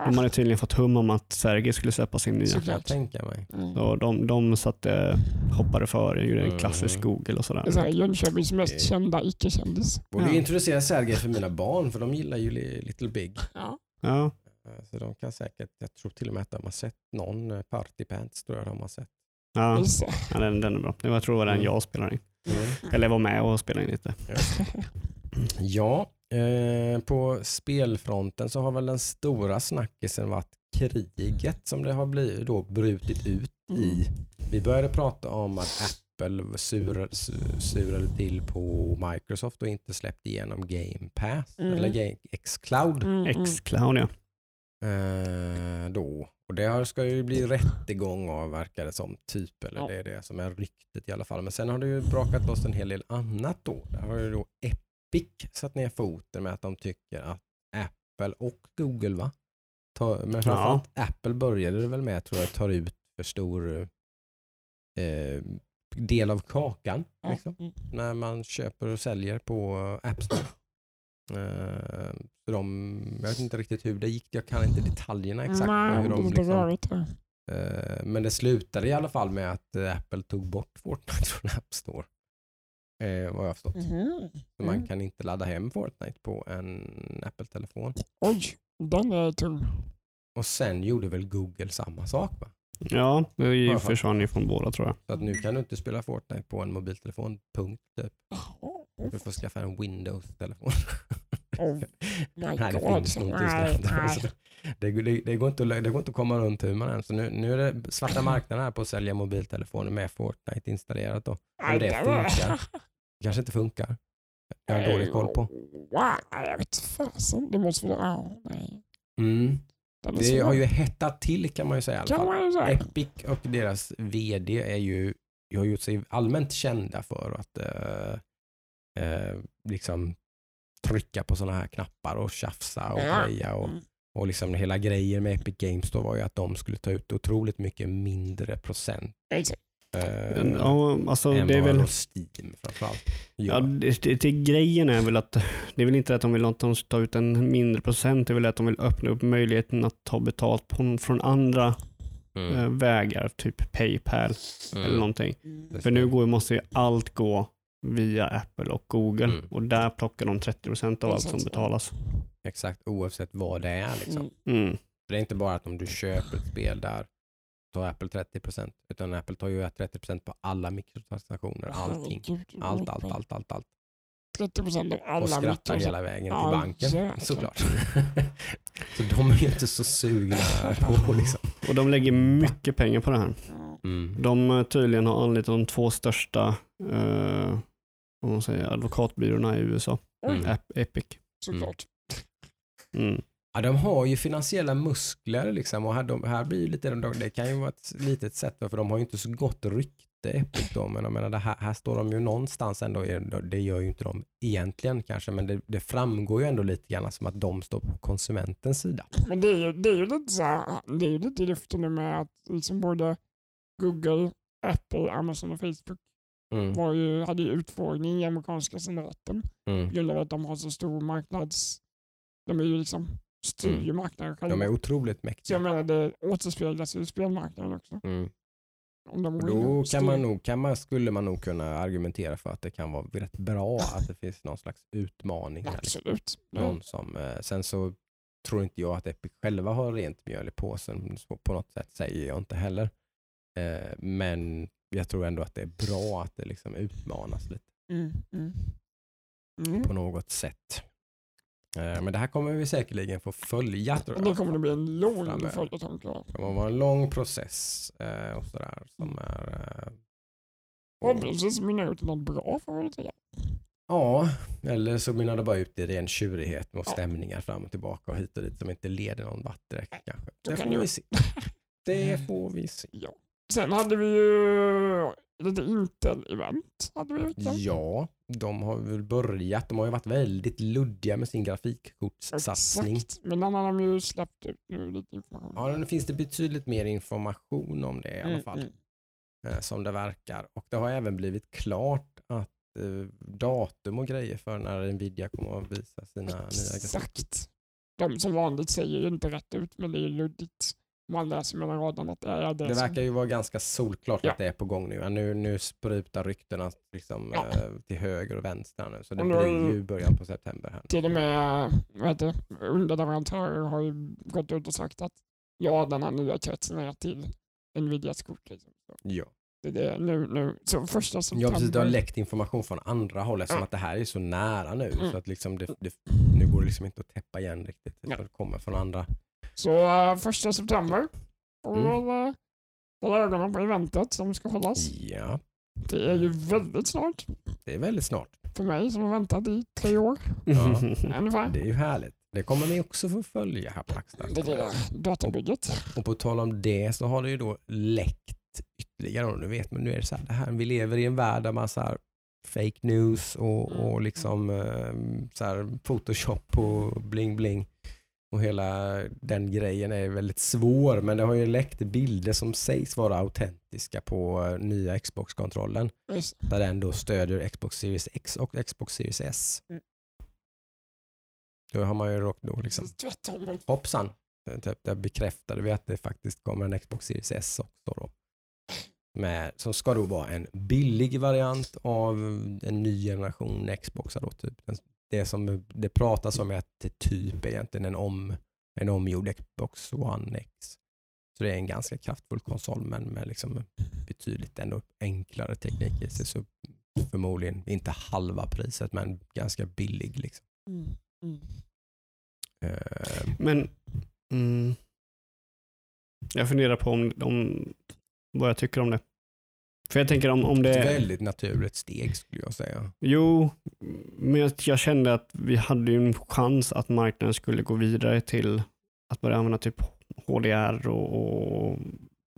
De hade tydligen fått hum om att Sergej skulle släppa sin nya.
Såklart.
tänka mig.
Mm.
Så de, de satte, hoppade före, gjorde en
Mm.
klassisk Google och sådär.
Det är så här, Jönköpings mest kända icke-kändis.
Borde
Ja.
introducera Sergej för mina barn för de gillar ju Li- Little Big.
Ja.
Ja,
Eh, Så de kan säkert, jag tror till och med att de har sett någon eh, Party Pants tror jag de har sett.
ja. Ja den, den är bra. Jag tror det var den
Mm.
jag spelade in.
Mm.
Eller var med och spelade in lite.
Ja, eh, på spelfronten så har väl den stora snackisen varit kriget som det har blivit, då brutit ut i. Vi började prata om att Apple surade, su- surade till på Microsoft och inte släppte igenom Game Pass,
Mm.
eller Game Xcloud.
Mm, mm.
X-Cloud ja.
Eh, då. Och det ska ju bli rättegång av verkar det som, typ. Eller
Ja.
det är det som är ryktet i alla fall. Men sen har det ju brakat loss en hel del annat då. Där har ju då Epic satt ner foten med att de tycker att Apple och Google va? Tar, men framförallt Apple började det väl med tror jag tar ut för stor eh, del av kakan.
Ja.
Liksom
Mm.
när man köper och säljer på App Store. Eh, de, jag vet inte riktigt hur det gick, jag kan inte detaljerna exakt.
Nej,
hur
det
de
lite
liksom,
det.
eh, men det slutade i alla fall med att eh, Apple tog bort Fortnite från App Store. Eh, vad jag har förstått.
Mhm.
Så man
Mm.
kan inte ladda hem Fortnite på en Apple-telefon.
Oj, den är tung.
Och sen gjorde väl Google samma sak va?
Ja, det försvann ju från båda tror jag.
Så att nu kan du inte spela Fortnite på en mobiltelefon, punkt. Typ. Du får skaffa en Windows-telefon.
Oh my
Nej, det
God.
finns
Nej,
det. Det, det, det, går inte, att- det går inte att komma runt hur man än. Så nu, nu är det svarta marknaden här på att sälja mobiltelefoner med Fortnite installerat då. Om det funkar. kanske inte funkar. Jag har dålig koll på.
Jag vet fasen. Det måste. Ja, nej.
Mm. Det har ju hettat till kan man ju säga i alla fall. Epic och deras vd är ju, har gjort sig allmänt kända för att eh, eh, liksom trycka på sådana här knappar och tjafsa och
Ja.
greja. Och,
Mm.
och liksom hela grejen med Epic Games då var ju att de skulle ta ut otroligt mycket mindre procent. Eh,
Ja, alltså
än
det är väl...
Steam framförallt
Ja, det, det, det, grejen är väl att det är väl inte att de vill att de ska ta ut en mindre procent, det är väl att de vill öppna upp möjligheten att ta betalt på, från andra
Mm.
eh, vägar, typ Paypal eller
Mm.
någonting.
Det
För nu går, måste ju allt gå via Apple och Google
Mm.
och där plockar de 30% av allt som betalas.
Exakt, oavsett vad det är. Liksom.
Mm.
Mm.
Det är inte bara att om du köper ett spel där tar Apple 30% utan Apple tar ju 30% på alla mikrotransaktioner, allting. Allt, allt, allt, allt, allt.
30 procent av alla
Och skrattar
mikros-
hela vägen till banken såklart. så de är ju inte så sugna på liksom.
Och de lägger mycket pengar på det här.
Mm.
De eh, tydligen har anlitat de två största eh, vad man säger, advokatbyråerna i USA.
Mm.
Ep- Epic.
såklart.
Mm.
Ja, de har ju finansiella muskler liksom och här, de, här blir ju lite, det kan ju vara ett litet sätt för de har ju inte så gott rykte Epic då, men jag menar här, här står de ju någonstans ändå, det gör ju inte de egentligen kanske, men det, det framgår ju ändå lite grann som att de står på konsumentens sida.
Men det är ju, det är ju lite så här, det är ju lite i luften nu med att liksom både Google, Apple, Amazon och Facebook
Mm.
var ju, hade ju utfrågning i amerikanska senaten
Mm.
på grund av att de har så stor marknads... De är ju liksom styr ju marknaden själva.
De är otroligt
Så jag
mäktiga.
menar det återspeglas i spelmarknaden också.
Mm.
Om de
då kan man
styr.
nog, kan man, skulle man nog kunna argumentera för att det kan vara rätt bra att det finns någon slags utmaning.
Absolut.
Någon som, eh, sen så tror inte jag att Epic själva har rent mjöl i påsen. På något sätt säger jag inte heller. Eh, men jag tror ändå att det är bra att det liksom utmanas lite
Mm, mm. Mm.
på något sätt. Eh, men det här kommer vi säkerligen få följa tror jag.
det kommer att bli en lång följetong.
Det kommer vara en lång process eh, och sådär som är eh,
Förhoppningsvis mynnar ut i något bra får väl säga.
Ja, eller så mynnar det bara ut i ren tjurighet och stämningar fram och tillbaka och hit och dit som inte leder någon vart direkt kanske. Det får
det
vi se. Det får vi se.
Ja. Sen hade vi ju lite Intel-event. Hade vi veckan.
Ja, de har väl börjat. De har ju varit väldigt luddiga med sin grafikkortssatsning.
Exakt. Men den har de ju släppt ut nu lite information.
Ja, nu finns det betydligt mer information om det i alla
Mm,
fall.
mm.
eh, Som det verkar. Och det har även blivit klart att eh, datum och grejer för när Nvidia kommer att visa sina nya grafikkort.
Exakt. De som vanligt säger ju inte rätt ut men det är luddigt. Man läser mellan raderna att det är det,
Det verkar ju vara ganska solklart
Ja.
att det är på gång nu. Ja, Nu, nu sprutar ryktena liksom,
Ja.
eh, till höger och vänster nu. Så det blir ju början på september här.
Till och med det, underleverantörer har ju gått ut och sagt att ja, den här nya kretsen är till Nvidias kort. Liksom.
Ja.
det det nu, nu. Så första
Ja
september.
precis, det har läckt information från andra håll eftersom
Ja.
att det här är så nära nu.
Mm.
Så att liksom det, nu går det liksom inte att täppa igen riktigt.
Ja.
Det kommer från andra.
Så uh, första september vi
Mm.
uh, hålla ögonen på eventet som ska hållas.
Ja,
Det är ju väldigt snart
det är väldigt snart.
för mig som har väntat i tre år
Ja.
ungefär.
Det är ju härligt. Det kommer ni också få följa här på
Det
Axlar.
lilla datorbygget.
Och på tal om det så har det ju då läckt ytterligare. Och nu vet man, nu är det så här, det här, vi lever i en värld där man så här fake news och,
Mm.
och liksom eh, så här photoshop och bling bling. Och hela den grejen är väldigt svår men det har ju läckt bilder som sägs vara autentiska på eh, nya Xbox-kontrollen.
Visst.
Där den då stödjer Xbox Series X och Xbox Series S.
Mm.
Då har man ju råkat då liksom hoppsan, typ, där bekräftade vi att det faktiskt kommer en Xbox Series S också då. Med, som ska då vara en billig variant av en ny generation Xboxar då. Typ. Den- Det som det pratas om är att det typ är egentligen en, om, en omgjord Xbox One X. Så det är en ganska kraftfull konsol men med liksom betydligt ändå enklare teknik i sig. Så förmodligen inte halva priset men ganska billig. Liksom.
Mm. Mm.
Eh,
Men mm, jag funderar på om, om vad jag tycker om det. För jag tänker om, om det...
Ett väldigt naturligt steg skulle jag säga.
Jo, men jag, jag kände att vi hade ju en chans att marknaden skulle gå vidare till att börja använda typ HDR och... och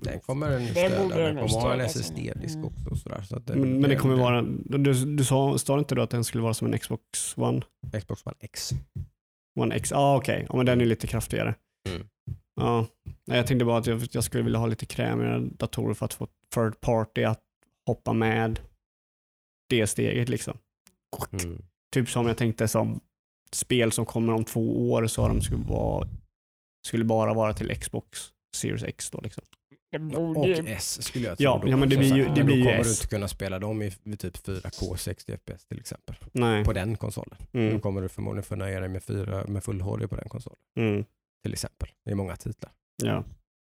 Den kommer den
Det
stödja. Den kommer ha en. SSD-disk
Mm.
också. Och sådär, så att det,
men, men det kommer vara... Du, du sa, sa inte du att den skulle vara som en Xbox One?
Xbox One X.
One X? Ja, ah, okej. Ja, men den är lite kraftigare.
Mm.
Ja. Jag tänkte bara att jag, jag skulle vilja ha lite krämigare datorer för att få third party att hoppa med det steget liksom.
Mm.
Typ som jag tänkte som spel som kommer om två år så de skulle, vara, skulle bara vara till Xbox Series X då liksom.
Och. S skulle jag tro.
Ja,
då
ja, men det blir ju- det blir ju
Då kommer du inte kunna spela dem i vid typ 4K 60 FPS till exempel.
Nej.
På den konsolen. Då
Mm.
kommer du förmodligen få nöja dig med, 4, med full HD på den konsolen.
Mm.
Till exempel. Det är många titlar.
Ja.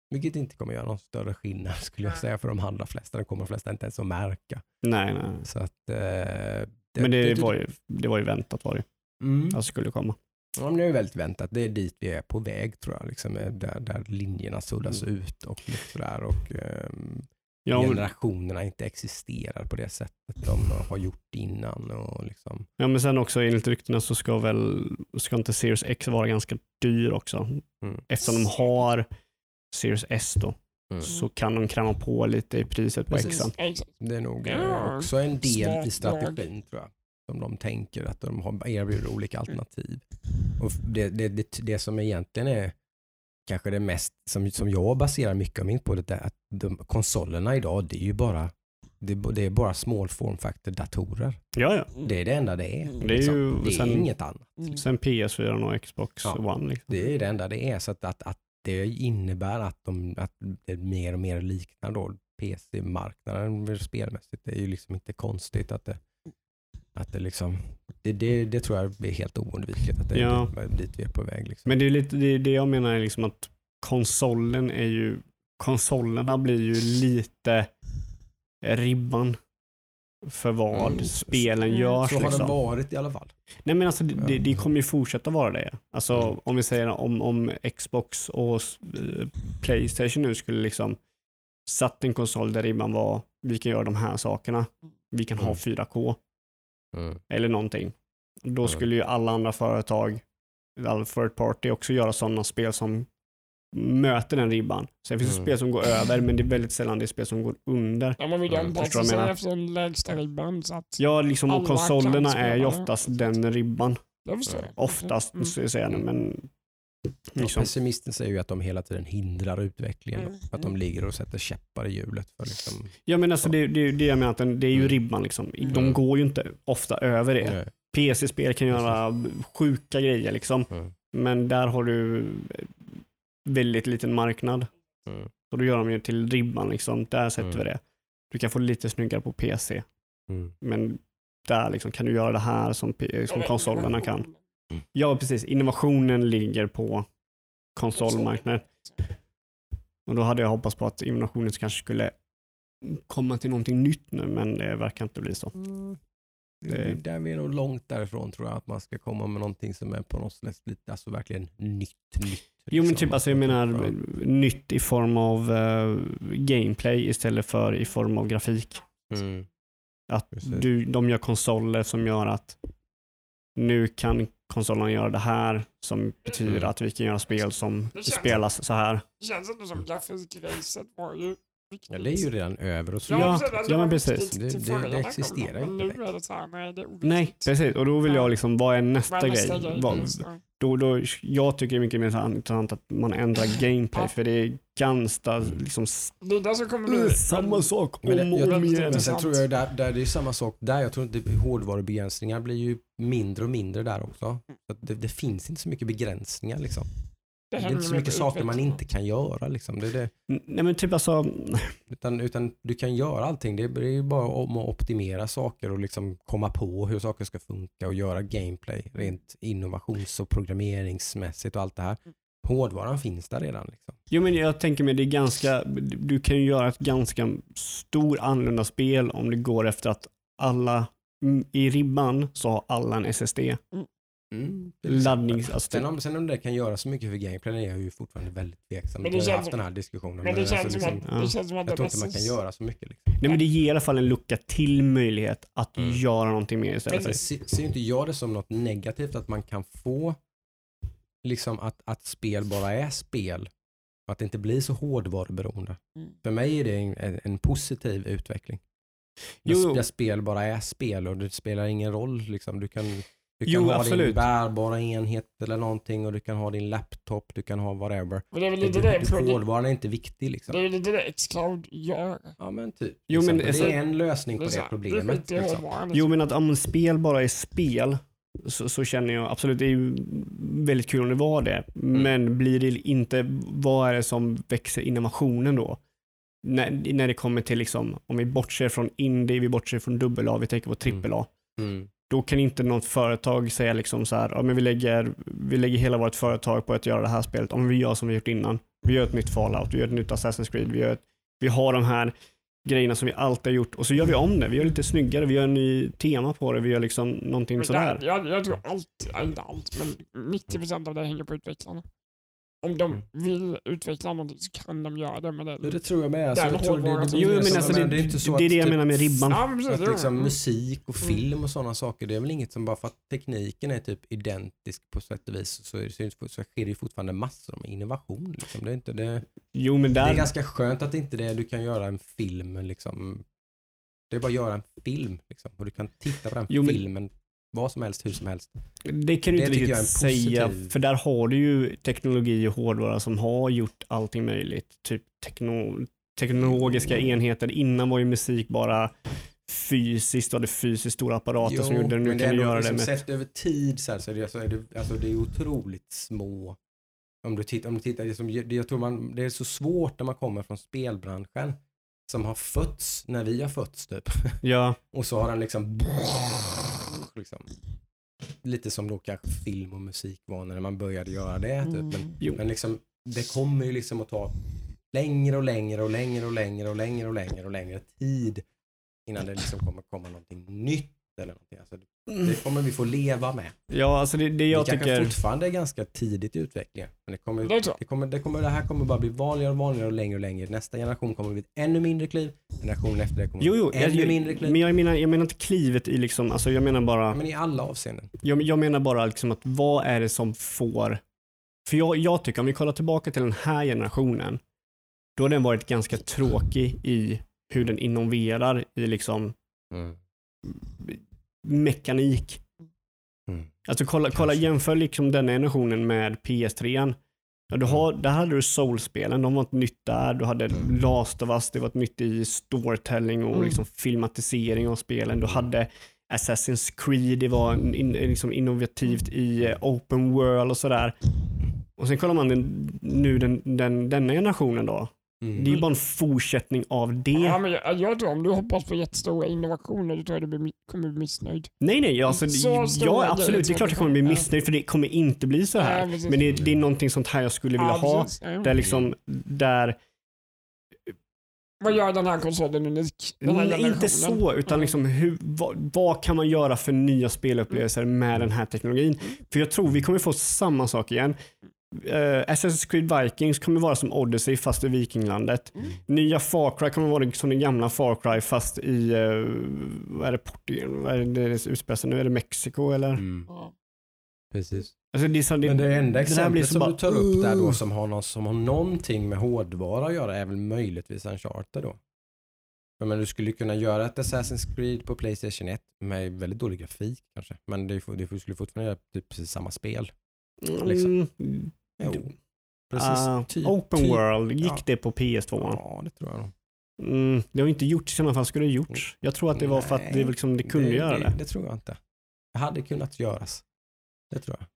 Vilket inte kommer göra någon större skillnad skulle jag säga för de allra flesta. Det kommer de flesta inte ens att märka.
Nej, nej.
Så att, eh, det,
Men det, var ju, det var ju väntat var det
Mm.
att det skulle komma.
Ja, men det är väldigt väntat. Det är dit vi är på väg tror jag. Liksom, eh, där, där linjerna suddas
Mm.
ut och sådär. Och, ehm,
Ja, men,
generationerna inte existerar på det sättet de har gjort innan. Och liksom,
ja, men sen också enligt ryktena så ska väl ska inte Series X vara ganska dyr också.
mm.
Eftersom de har Series S då
Mm.
så kan de kräma på lite i priset på
Precis.
Exakt.
Det är nog eh,
Ja,
också en del i strategin tror jag. Som de tänker att de har erbjuder olika alternativ. Och det, det, det, det som egentligen är kanske det mest som, som jag baserar mycket av min på det är att de, konsolerna idag det är ju bara det, är- det är bara small form factor datorer.
Ja, ja.
Det är det enda det är.
Mm.
Det är
liksom.
ju
det är
sen-
inget annat.
Mm.
Sen PS4 och Xbox
Ja.
One. Liksom.
Det är det enda det är. Så att, att, att det innebär att, de, att det mer och mer liknar då PC-marknaden spelmässigt. Det är ju liksom inte konstigt att det, att det liksom, det, det, det tror jag är helt oundvikligt att det
Ja.
är dit, dit vi är på väg. Liksom.
Men det är lite det, det jag menar är liksom att konsolen är ju, konsolerna blir ju lite ribban för vad
Mm.
spelen
Mm.
görs.
Så har det
Liksom.
varit i alla fall.
Nej men alltså det, det, det kommer ju fortsätta vara det. Alltså
Mm.
om vi säger om, om Xbox och eh, Playstation nu skulle liksom satt en konsol där ribban var, vi kan göra de här sakerna. Vi kan ha
Mm.
4K
Mm.
eller någonting. Då
Mm.
skulle ju alla andra företag, alla third party också göra sådana spel som möter den ribban. Sen finns det
Mm.
spel som går över, men det är väldigt sällan det är spel som går under.
Ja, man vill ju
Mm,
anpassa
jag
sig efter den lägsta ribban. Så att,
Ja, liksom, och konsolerna är ju oftast den ribban.
jag förstår.
Mm.
Oftast,
Mm.
ska jag säga nu, men
Ja,
liksom,
pessimisten säger ju att de hela tiden hindrar utvecklingen.
Mm.
Att de ligger och sätter käppar i hjulet. För liksom,
Ja men alltså det, det, det jag menar, att den, det är ju
Mm.
ribban liksom. De
Mm.
går ju inte ofta över det. PC-spel kan göra sjuka grejer liksom.
Mm.
Men där har du väldigt liten marknad.
Mm.
Så då gör de ju till ribban liksom. Där sätter
Mm.
vi det. Du kan få lite snyggare på PC.
Mm.
Men där liksom kan du göra det här som, som konsolerna kan.
Mm.
Ja precis, innovationen ligger på konsolmarknaden. Och då hade jag hoppats på att innovationen kanske skulle komma till någonting nytt nu men det verkar inte bli så. Det-.
Där vi är nog långt därifrån tror jag. Att man ska komma med någonting som är på något sätt lite, alltså verkligen nytt. nytt
Jo men
liksom.
typ alltså jag menar
Ja.
nytt i form av eh, gameplay istället för i form av grafik.
Mm.
Att
Precis.
du, de gör konsoler som gör att nu kan konsolerna göra det här som betyder
Mm.
att vi kan göra spel som
känns-
spelas så här.
Det känns ändå som grafikracet var ju viktigt.
Ja, det är ju redan över och så.
Ja, ja, men precis.
Det- det- det existerar inte
nej.
Nej, precis. Och då vill jag
Ja.
liksom, vad är nästa,
Vad
grej? Vad, då, då, jag tycker det är mycket mer intressant att man ändrar gameplay för det är ganska liksom s-
Det är där som kommer bli...
samma sak om och
jag-
om igen.
Sen tror jag där, där det är samma sak där. Jag tror inte hårdvarubegränsningar blir ju mindre och mindre där också. Så att det, det finns inte så mycket begränsningar liksom. Det är
hänger
inte så mycket saker man inte kan göra liksom. Det är det.
Nej men typ alltså,
Utan, utan du kan göra allting. Det är, det är ju bara om att optimera saker och liksom komma på hur saker ska funka och göra gameplay rent innovations och programmeringsmässigt och allt det här. Hårdvaran finns där redan. Liksom.
jo men jag tänker mig det är ganska, du kan ju göra ett ganska stor annorlunda spel om det går efter att alla, mm, i ribban så har alla en SSD.
Mm.
Laddnings, alltså
Sen
typ,
om, sen om det kan göra så mycket för gameplay är jag ju fortfarande väldigt tveksam.
Men det
har
känns
haft
som-
den här diskussionen.
Men det
alltså
känns som
liksom,
att,
ja.
det känns som att
jag tror inte man kan göra så mycket. Liksom.
nej men det ger i alla fall en lucka till möjlighet att
Mm.
göra någonting mer istället.
Sen se- ser inte jag det som något negativt att man kan få liksom att, att spel bara är spel. Och att det inte blir så hårdvaruberoende.
Mm.
För mig är det en, en, en positiv utveckling.
Jo,
Jo,
jo.
spel bara är spel och det spelar ingen roll. Liksom. Du kan, du kan
Jo,
ha din
absolut.
bärbara enhet eller någonting och du kan ha din laptop, du kan ha whatever.
Men det är väl
Det,
lite
det,
det, det,
hårdvaran är inte viktig. Liksom.
det är lite det Xcloud gör.
Ja men typ.
Jo, men
Liksom.
alltså-
det är en lösning på det,
här,
problemet.
Det
Liksom.
Jo men att om spel bara är spel så, så känner jag absolut, det är ju väldigt kul om det var det.
Mm.
Men blir det inte, vad är det som växer innovationen då? När, när det kommer till liksom, om vi bortser från indie, vi bortser från dubbel A, vi tänker på trippel A.
Mm.
Då kan inte något företag säga liksom så här, ja, men vi, lägger, vi lägger hela vårt företag på att göra det här spelet. Om vi gör som vi gjort innan. Vi gör ett nytt Fallout, vi gör ett nytt Assassin's Creed, vi, gör ett, vi har de här grejerna som vi alltid har gjort och så gör vi om det. Vi gör lite snyggare, vi gör en ny tema på det, vi gör liksom någonting sådär.
där, jag, jag tror allt, inte allt, men 90% av det hänger på utvecklarna. Om de
Mm.
vill utveckla någonting så kan de göra det med det.
Det tror jag med. Alltså,
Den
jag tror det, det,
hårdvaran
det,
som-
Jo,
det,
men
som-
alltså det,
men är inte så
det är
att
det jag
typ-
menar med ribban.
Ja, men precis,
Att liksom
Mm.
musik och
Mm.
film och sådana saker, det är väl inget som bara för att tekniken är typ identisk på sätt och vis så, är det, så, sker det ju fortfarande massor med innovation. Liksom. Det, är inte, det,
Jo men
det är
där,
ganska skönt att inte det, du kan göra en film liksom. Det är bara att göra en film liksom. och du kan titta på den
Jo, men-
filmen vad som helst, hur som helst.
det kan du
det
inte riktigt säga, för där har du ju teknologi och hårdvara som har gjort allting möjligt. Typ tekno, teknologiska enheter. Innan var ju musik bara fysiskt, du hade fysiskt stora apparater som gjorde det. Nu
men
kan
är
du göra det
liksom
med...
Sett över tid så, här, så, är det, så är det, alltså det är otroligt små. Om du tittar, om du tittar liksom, det- jag tror man, det är så svårt när man kommer från spelbranschen som har fötts när vi har fötts typ.
Ja,
Och så har den liksom, liksom lite som då kanske film och musik var när man började göra det. Typ. Men,
jo.
men liksom, det kommer ju liksom att ta längre och längre och längre och längre och längre och längre och längre tid innan det liksom kommer komma någonting nytt eller någonting. Alltså, det- det kommer vi få leva med.
Ja, alltså det, det jag
det kanske
tycker...
fortfarande är ganska tidigt i utvecklingen. Men det, kommer,
Det
det, kommer, det, kommer, det här kommer bara bli vanligare och vanligare och längre och längre. Nästa generation kommer bli ett ännu mindre kliv. Generationen efter det kommer
Jo, jo,
bli ännu
jag,
mindre kliv.
men jag menar, jag menar inte klivet i liksom, alltså jag menar bara,
Men i alla avseenden.
jag, jag menar bara liksom att vad är det som får För jag, jag tycker, om vi kollar tillbaka till den här generationen, då har den varit ganska tråkig i hur den innoverar i liksom
Mm.
Mekanik.
Mm.
Alltså kolla, kolla jämför liksom den generationen med PS3. Ja, du har, där hade du Soul-spelen, de var ett nytt där. Du hade
Mm.
Last of Us, det var ett nytt i storytelling och
Mm.
liksom filmatisering av spelen. Du hade Assassin's Creed, det var in, in, liksom innovativt i eh, open world och sådär. Och sen kollar man den, nu den, den, denna generationen då.
Mm.
Det är ju bara en fortsättning av det.
Ja, men jag, jag tror om du hoppas på jättestora innovationer, då tror jag du blir, kommer bli missnöjd.
Nej, nej, alltså,
Så
ja, absolut. Det är klart jag kommer bli
Ja.
missnöjd för det kommer inte bli så här.
Ja.
Men det, det är någonting sånt här jag skulle vilja
Ja,
ha. Där liksom, där,
Vad gör den här konsolen unik? Den här
nej, inte så, utan
Mm.
liksom hur, vad, vad kan man göra för nya spelupplevelser med den här teknologin? För jag tror vi kommer få samma sak igen. Uh, Assassin's Creed Vikings kommer vara som Odyssey fast i Vikinglandet.
Mm.
Nya Far Cry kommer vara som den gamla Far Cry fast i, uh, vad är det, Portugal? Vad är det det utspelar sig nu? Är det Mexiko eller?
Mm.
Ja.
Precis.
Alltså, det, är så, det,
Men det enda exemplet
så
som
bara,
du tar upp där då som har, någon, som har någonting med hårdvara att göra är väl möjligtvis Uncharted då. För men du skulle kunna göra ett Assassin's Creed på Playstation 1 med väldigt dålig grafik kanske. Men det, får- det skulle fortfarande göra typ precis samma spel. liksom.
Mm,
Jo. Precis.
ah,
typ,
open
typ.
World, gick
Ja.
det på PS2?
Ja, det tror jag.
Mm, det har inte gjorts i sådana fall skulle det gjorts. Jag tror att det var för att det, liksom, det kunde göra det.
det. Det tror jag inte. Det hade kunnat göras. Det tror jag.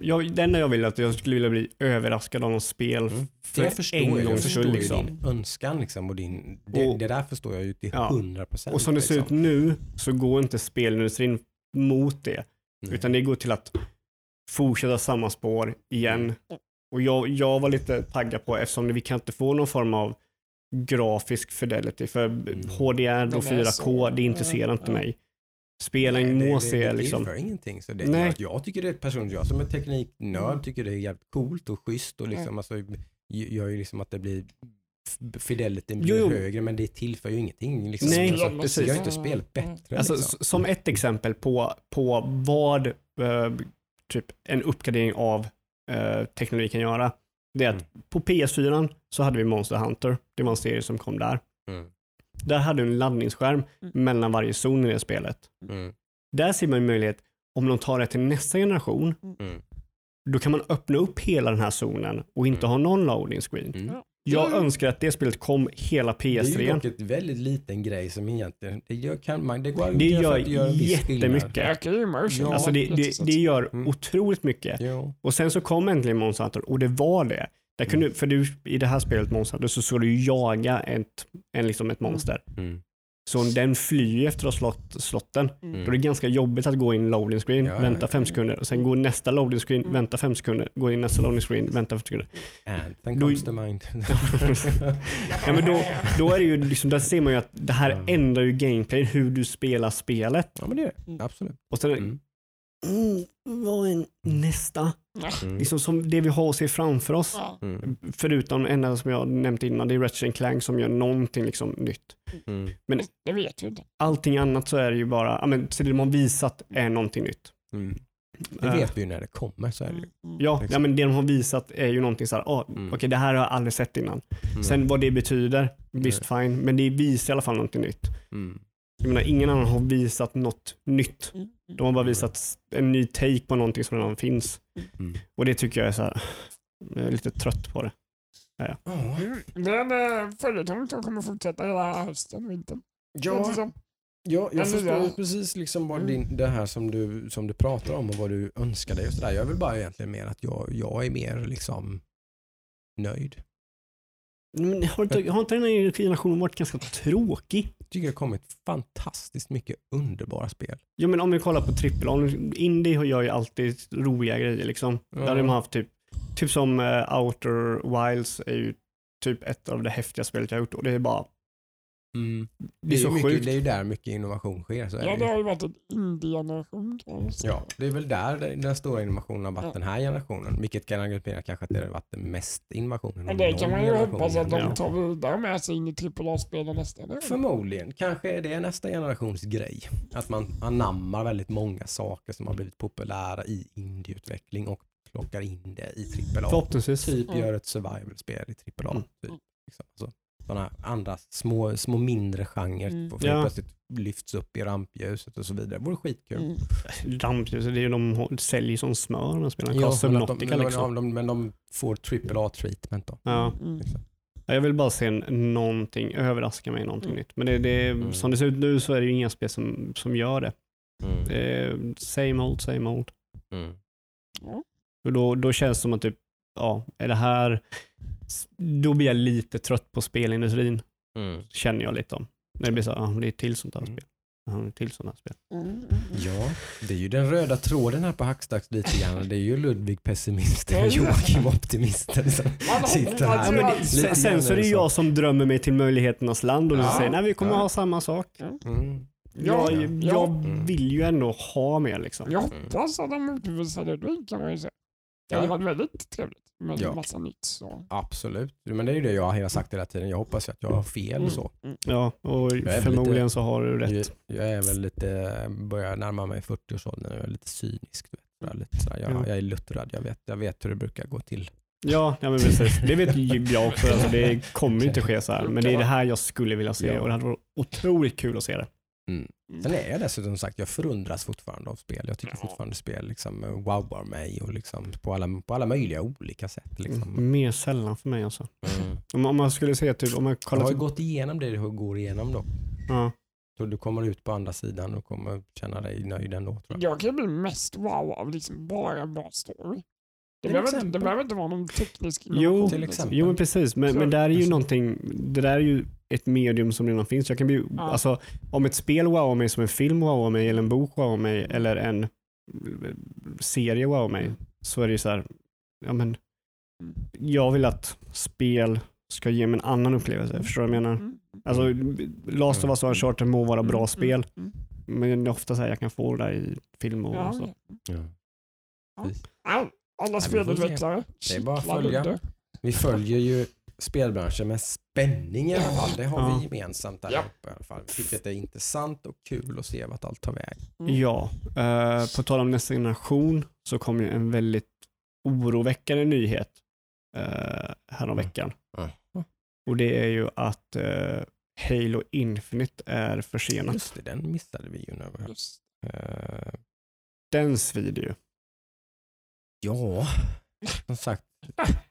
Jag, det enda jag vill är att jag skulle vilja bli överraskad av något spel
Mm.
för
jag förstår,
en
jag förstår
skull. Liksom.
din önskan liksom och din, det,
Och-
det där förstår jag ju till
Ja.
100 procent.
Och som det ser ut nu så går inte spelindustrin mot det. Utan det går till att fortsätta samma spår igen.
Mm.
Och jag, jag var lite taggad på eftersom vi kan inte få någon form av grafisk fidelity. För HDR och
De är
4K,
så-
det intresserar inte
ja.
mig. Spelen må se liksom...
Det ingenting. Så det,
Nej.
jag, jag tycker det är personligt, jag som är tekniknörd
Mm.
tycker det är jävligt coolt och schysst och liksom, alltså, gör ju liksom att det blir fidelityn blir
Jo, jo.
högre men det tillför ju ingenting. Liksom.
Nej,
alltså,
precis.
det gör ju inte spelet bättre.
Alltså,
liksom.
som ett exempel på, på vad eh, typ en uppgradering av eh, teknologi kan göra. Det är att
Mm.
på PS4 så hade vi Monster Hunter. Det var en serie som kom där.
Mm.
Där hade du en laddningsskärm
Mm.
mellan varje zon i det spelet.
Mm.
Där ser man en möjlighet, om de tar det till nästa generation,
Mm.
då kan man öppna upp hela den här zonen och inte
Mm.
ha någon loading screen.
Mm.
Ja.
Jag
Mm.
önskar att det spelet kom hela
Det är ju
PS3.
dock ett väldigt liten grej som egentligen, det gör, kan man, det går
Det gör
det gör
jättemycket.
Ja,
Alltså det, det, det gör
Mm.
otroligt mycket.
Jo.
Och sen så kom äntligen Monster Hunter och det var det. Där kunde, För du, i det här spelet Monster Hunter så ska du jaga ett, en, liksom ett monster.
Mm.
Så den flyr efter att ha slått slotten.
Mm.
Då är det ganska jobbigt att gå in loading screen,
Ja,
vänta
ja.
fem sekunder och sen gå nästa loading screen,
Mm.
vänta fem sekunder, gå in nästa loading screen, vänta fem sekunder.
Anthem
Då-
comes to mind.
Ja, men då, då är det ju liksom, där ser man ju att det här ändrar ju gameplay, hur du spelar spelet.
ja men det är
Mm.
det. Absolut.
Och sen,
Mm.
Mm, vad är nästa?
Mm.
Liksom som det vi har att se framför oss.
Mm.
Förutom det enda som jag nämnt innan, det är Ratchet Clank som gör någonting liksom nytt.
Mm.
Det vet vi inte.
Allting annat så är det ju bara, men så det de har visat är någonting nytt.
Mm. Det
Eh,
vet vi ju när det kommer så är det ju.
Mm.
Ja,
Liksom.
ja, men det de har visat är ju någonting så här, ah,
Mm.
okej det här har jag aldrig sett innan.
Mm.
Sen vad det betyder, visst fine, men det visar i alla fall någonting nytt.
Mm.
Jag menar, ingen annan har visat något nytt.
Mm.
De har bara visat en ny take på någonting som redan finns.
Mm.
Och det tycker jag är så här, jag är lite trött på det.
Ja.
Mm. Det är en eh, följetong som kommer fortsätta hela hösten, vintern. Känns det
Ja, ja, jag förstår
där-
precis liksom vad
Mm.
din, det här som du, som du pratar om och vad du önskar dig och sådär. Jag vill bara egentligen mer att jag, jag är mer liksom nöjd.
Men har inte, har inte den här generationen varit ganska tråkig?
Jag tycker det har kommit fantastiskt mycket underbara spel.
Ja men om vi kollar på trippel Indie gör ju alltid roliga grejer liksom.
Ja.
Där har de haft typ, typ som eh, Outer Wilds är ju typ ett av det häftiga spelet jag har gjort och det är bara, det är
ju
så
mycket,
sjukt.
det är ju där mycket innovation sker. Så är
Ja,
det
det har ju varit en indie-generation.
Ja, det är väl där den- stora innovationen har varit
Ja.
den här generationen. Vilket kan argumentera kanske att det har varit den mest innovationen.
Men det
någon
kan man ju
generation
hoppas att de tar vidare med sig in i AAA-spelen nästa generation.
Förmodligen. Kanske är det nästa generations grej. Att man anammar väldigt många saker som har blivit populära i indieutveckling och plockar in det i AAA.
Förhoppningsvis.
Typ
Mm.
gör ett survival-spel i AAA.
Mm.
Typ. Liksom. Alltså, sådana andra små, små mindre genrer
Mm.
får
Ja.
plötsligt lyfts upp i rampljuset och så vidare. Det vore skitkul.
Mm.
Rampljuset, det är ju de säljer som smör de här spelen.
Ja,
Kostar
men,
väl
att de,
80
men,
liksom.
de, men de får AAA-treatment då.
Ja.
Mm.
Liksom.
Ja, Jag vill bara se en- någonting, överraska mig någonting
Mm.
nytt. Men det, det,
Mm.
som det ser ut nu så är det ju inga spel som, som gör det. Det är same old, same old.
Mm.
Och då, då känns det som att typ, ja, är det här... Då blir jag lite trött på spelindustrin,
Mm.
känner jag lite om. När det blir så här, ah, det är till sånt här
Mm.
spel. Ja, det är ett till här spel.
Mm. Mm.
Ja, det är ju den röda tråden här på Hackstacks lite grann. Det är ju Ludvig pessimisten. Joakim optimisten som
Man
sitter här.
Ja, det, sen, sen så är det jag som drömmer mig till möjligheternas land och
Ja.
säger nej vi kommer
Ja.
ha samma sak.
Mm.
Ja,
jag,
ja.
jag
Mm.
vill ju ändå ha mer liksom.
Jag hoppas att de motbevisade det kan man ju säga. Det hade
Ja.
varit väldigt trevligt med
Ja.
massa nytt. Så.
Absolut, men det är ju det jag har sagt hela tiden. Jag hoppas att jag har fel
Mm.
så.
Mm.
Ja, och förmodligen
lite-
så har du rätt.
Jag, är väl lite, börjar närma mig 40-årsåldern och jag är lite cynisk. Vet. Lite sådär, jag,
Ja.
jag är luttrad, jag vet, jag vet hur det brukar gå till.
Ja, ja men precis. Det vet jag också. Alltså, det kommer ju inte ske så här. Men det är det här jag skulle vilja se
Ja.
och det hade varit otroligt kul att se det.
Mm. Sen är jag dessutom som sagt, jag förundras fortfarande av spel. Jag tycker
Ja.
fortfarande spel liksom eh, wowar mig och liksom på, alla, på alla möjliga olika sätt. Liksom.
Mer sällan för mig alltså.
Mm.
Om, om man skulle se typ, om man
Jag
kollar
har ju gått igenom det du går igenom då.
ja.
Så du kommer ut på andra sidan och kommer känna dig nöjd ändå tror jag.
Jag kan bli mest wow av liksom bara en bra story. Det behöver, inte, det behöver inte vara någon teknisk
Jo,
innovation,
till
liksom.
exempel.
Jo men precis, men, men där är ju
Precis.
någonting, det där är ju ett medium som redan finns. Jag kan bli,
Ja.
alltså, om ett spel wowar mig som en film wowar mig eller en bok wowar mig eller en serie wowar mig så är det ju så här, ja men jag vill att spel ska ge mig en annan upplevelse. Förstår du vad jag menar?
Mm.
Alltså, Last of Us och Uncharted må vara bra
Mm,
spel,
mm,
men det är ofta så här jag kan få det där i film och
Ja,
så.
Ja.
ja. Alla spelutvecklare.
Det är bara att följa. Vi följer ju spelbranschen med spänning i alla fall. Det har
Ja.
vi gemensamt där
Ja.
uppe i alla fall. Vilket är intressant och kul att se vart allt tar väg.
Mm.
Ja, eh, på tal om nästa generation så kom ju en väldigt oroväckande nyhet uh, häromveckan.
Mm.
Och det är ju att eh, Halo Infinite är försenat.
Just det, den missade vi ju. När vi. Eh,
Den svider ju.
ja, som sagt.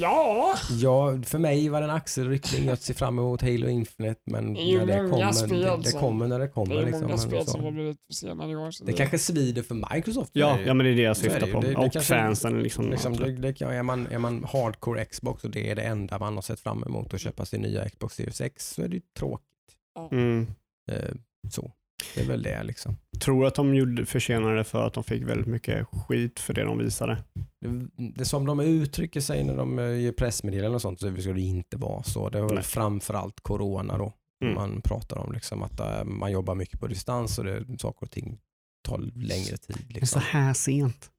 Ja,
Ja, för mig var det en axelryckning. Jag ser fram emot Halo Infinite men
Det
när det, kommer,
spel
det, det kommer när det
det
kommer.
är
liksom,
många spel som har blivit försenade i år. så
Det kanske svider för Microsoft.
Ja,
det är-
ja men det är det jag
det
syftar på.
Det- det
och fansen liksom.
Liksom, det, det, är, man, är man hardcore Xbox och det är det enda man har sett fram emot att köpa sin nya Xbox Series X så är det ju tråkigt.
mm.
Eh, så. Det är väl det liksom.
Tror att de gjorde försenade för att de fick väldigt mycket skit för det de visade.
Det, det som de uttrycker sig när de eh, ger pressmeddelanden och sånt så ska det inte vara så. Det
Nej.
framförallt corona då.
Mm.
Man pratar om liksom att eh, man jobbar mycket på distans och det, saker och ting tar längre tid.
Det är så
Liksom.
här sent.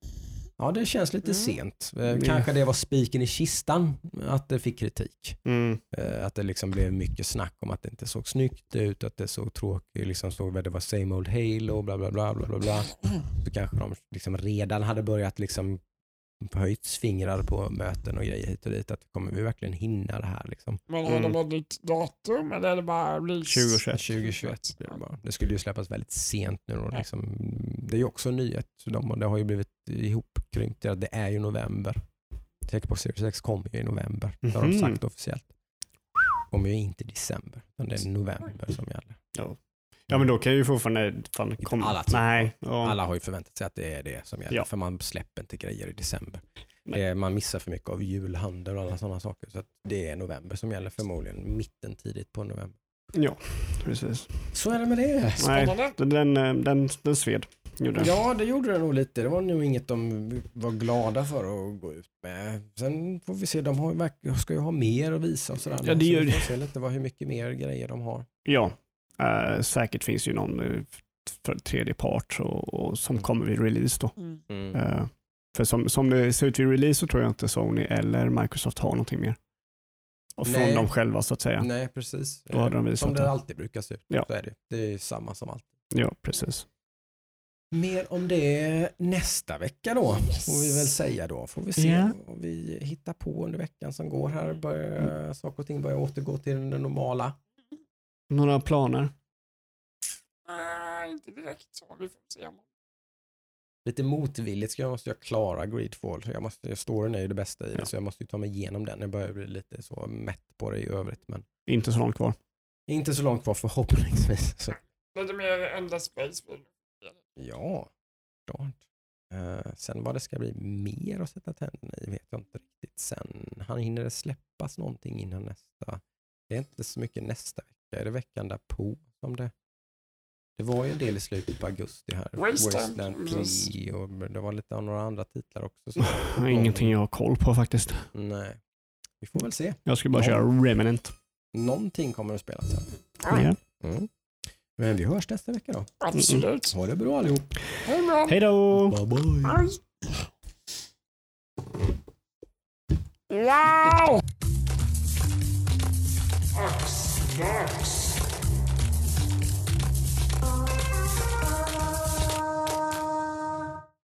Ja, det känns lite
Mm.
sent. Eh,
Mm.
Kanske det var spiken i kistan att det fick kritik.
Mm.
Eh, Att det liksom blev mycket snack om att det inte såg snyggt ut, att det såg tråkigt, liksom såg det var same old Halo, bla bla bla bla bla. bla. Så kanske de liksom redan hade börjat liksom höjts fingrar på möten och grejer hit och dit. Att kommer vi verkligen hinna det här liksom?
Men har
Mm.
de ett nytt datum eller är det bara release?
2021.
2021 blir det bara. Det skulle ju släppas väldigt sent nu. Och
Ja.
liksom, det är ju också en nyhet. Så de, det har ju blivit ihopkrympt. Det är ju november. Xbox Series X kommer ju i november. Det har de
Mhm.
sagt officiellt. kommer ju inte i december. Utan det är november som gäller.
Ja men då kan ju fortfarande fan komma.
alla.
Nej. Ja.
Alla har ju förväntat sig att det är det som gäller.
Ja.
För man släpper inte grejer i december.
Nej.
Är, man missar för mycket av julhandel och alla sådana saker. Så det är november som gäller förmodligen. Mitten tidigt på november.
ja, precis.
Så är det med det.
Nej,
Spännande.
den, den, eh, den, den sved. Gjorde.
Ja, det gjorde det nog lite. Det var nog inget de var glada för att gå ut med. Sen får vi se, de har, ska ju ha mer att visa och sådär.
Ja, det
Så
gör
vi
det.
får se lite vad, hur mycket mer grejer de har.
Ja, eh, säkert finns ju någon eh, för tredje part och, och som kommer vid release då.
Mm.
Eh, för som, som det ser ut vid release så tror jag inte Sony eller Microsoft har någonting mer. Och från
Nej.
dem själva så att säga.
Nej, precis.
Då hade de visat
som det
det.
alltid brukar se ut.
Ja.
Så är det. det är samma som alltid.
Ja, precis.
Mer om det nästa vecka då, får vi väl säga då. Får vi se
Ja.
vad vi hittar på under veckan som går här. Börjar, saker och ting börjar återgå till det normala.
Några planer?
Nej, inte direkt så. Vi får se.
Lite motvilligt ska jag, måste jag klara Greedfall. Jag måste, storyn är ju det bästa i det,
Ja.
så jag måste ju ta mig igenom den. Jag börjar bli lite så mätt på det i övrigt, men
Inte så långt kvar.
inte så långt kvar förhoppningsvis. Så.
Lite mer Endless Space.
Ja, klart. Eh, sen vad det ska bli mer att sätta tänderna i vet jag inte riktigt. Sen han hinner det släppas någonting innan nästa. Det är inte så mycket nästa vecka. Är det veckan därpå som det? Det var ju en del i slutet på augusti här.
Wasteland,
Wasteland
precis.
3 och det var lite av några andra titlar också. Så.
Ingenting jag har koll på faktiskt.
Nej, vi får väl se.
Jag ska bara
Ja.
köra Remnant.
Någonting kommer att spelas sen.
Ja.
Mm. Men vi hörs nästa vecka då.
Absolut.
Ha det bra allihop.
Hej då.
Bye bye.
Wow! Marks.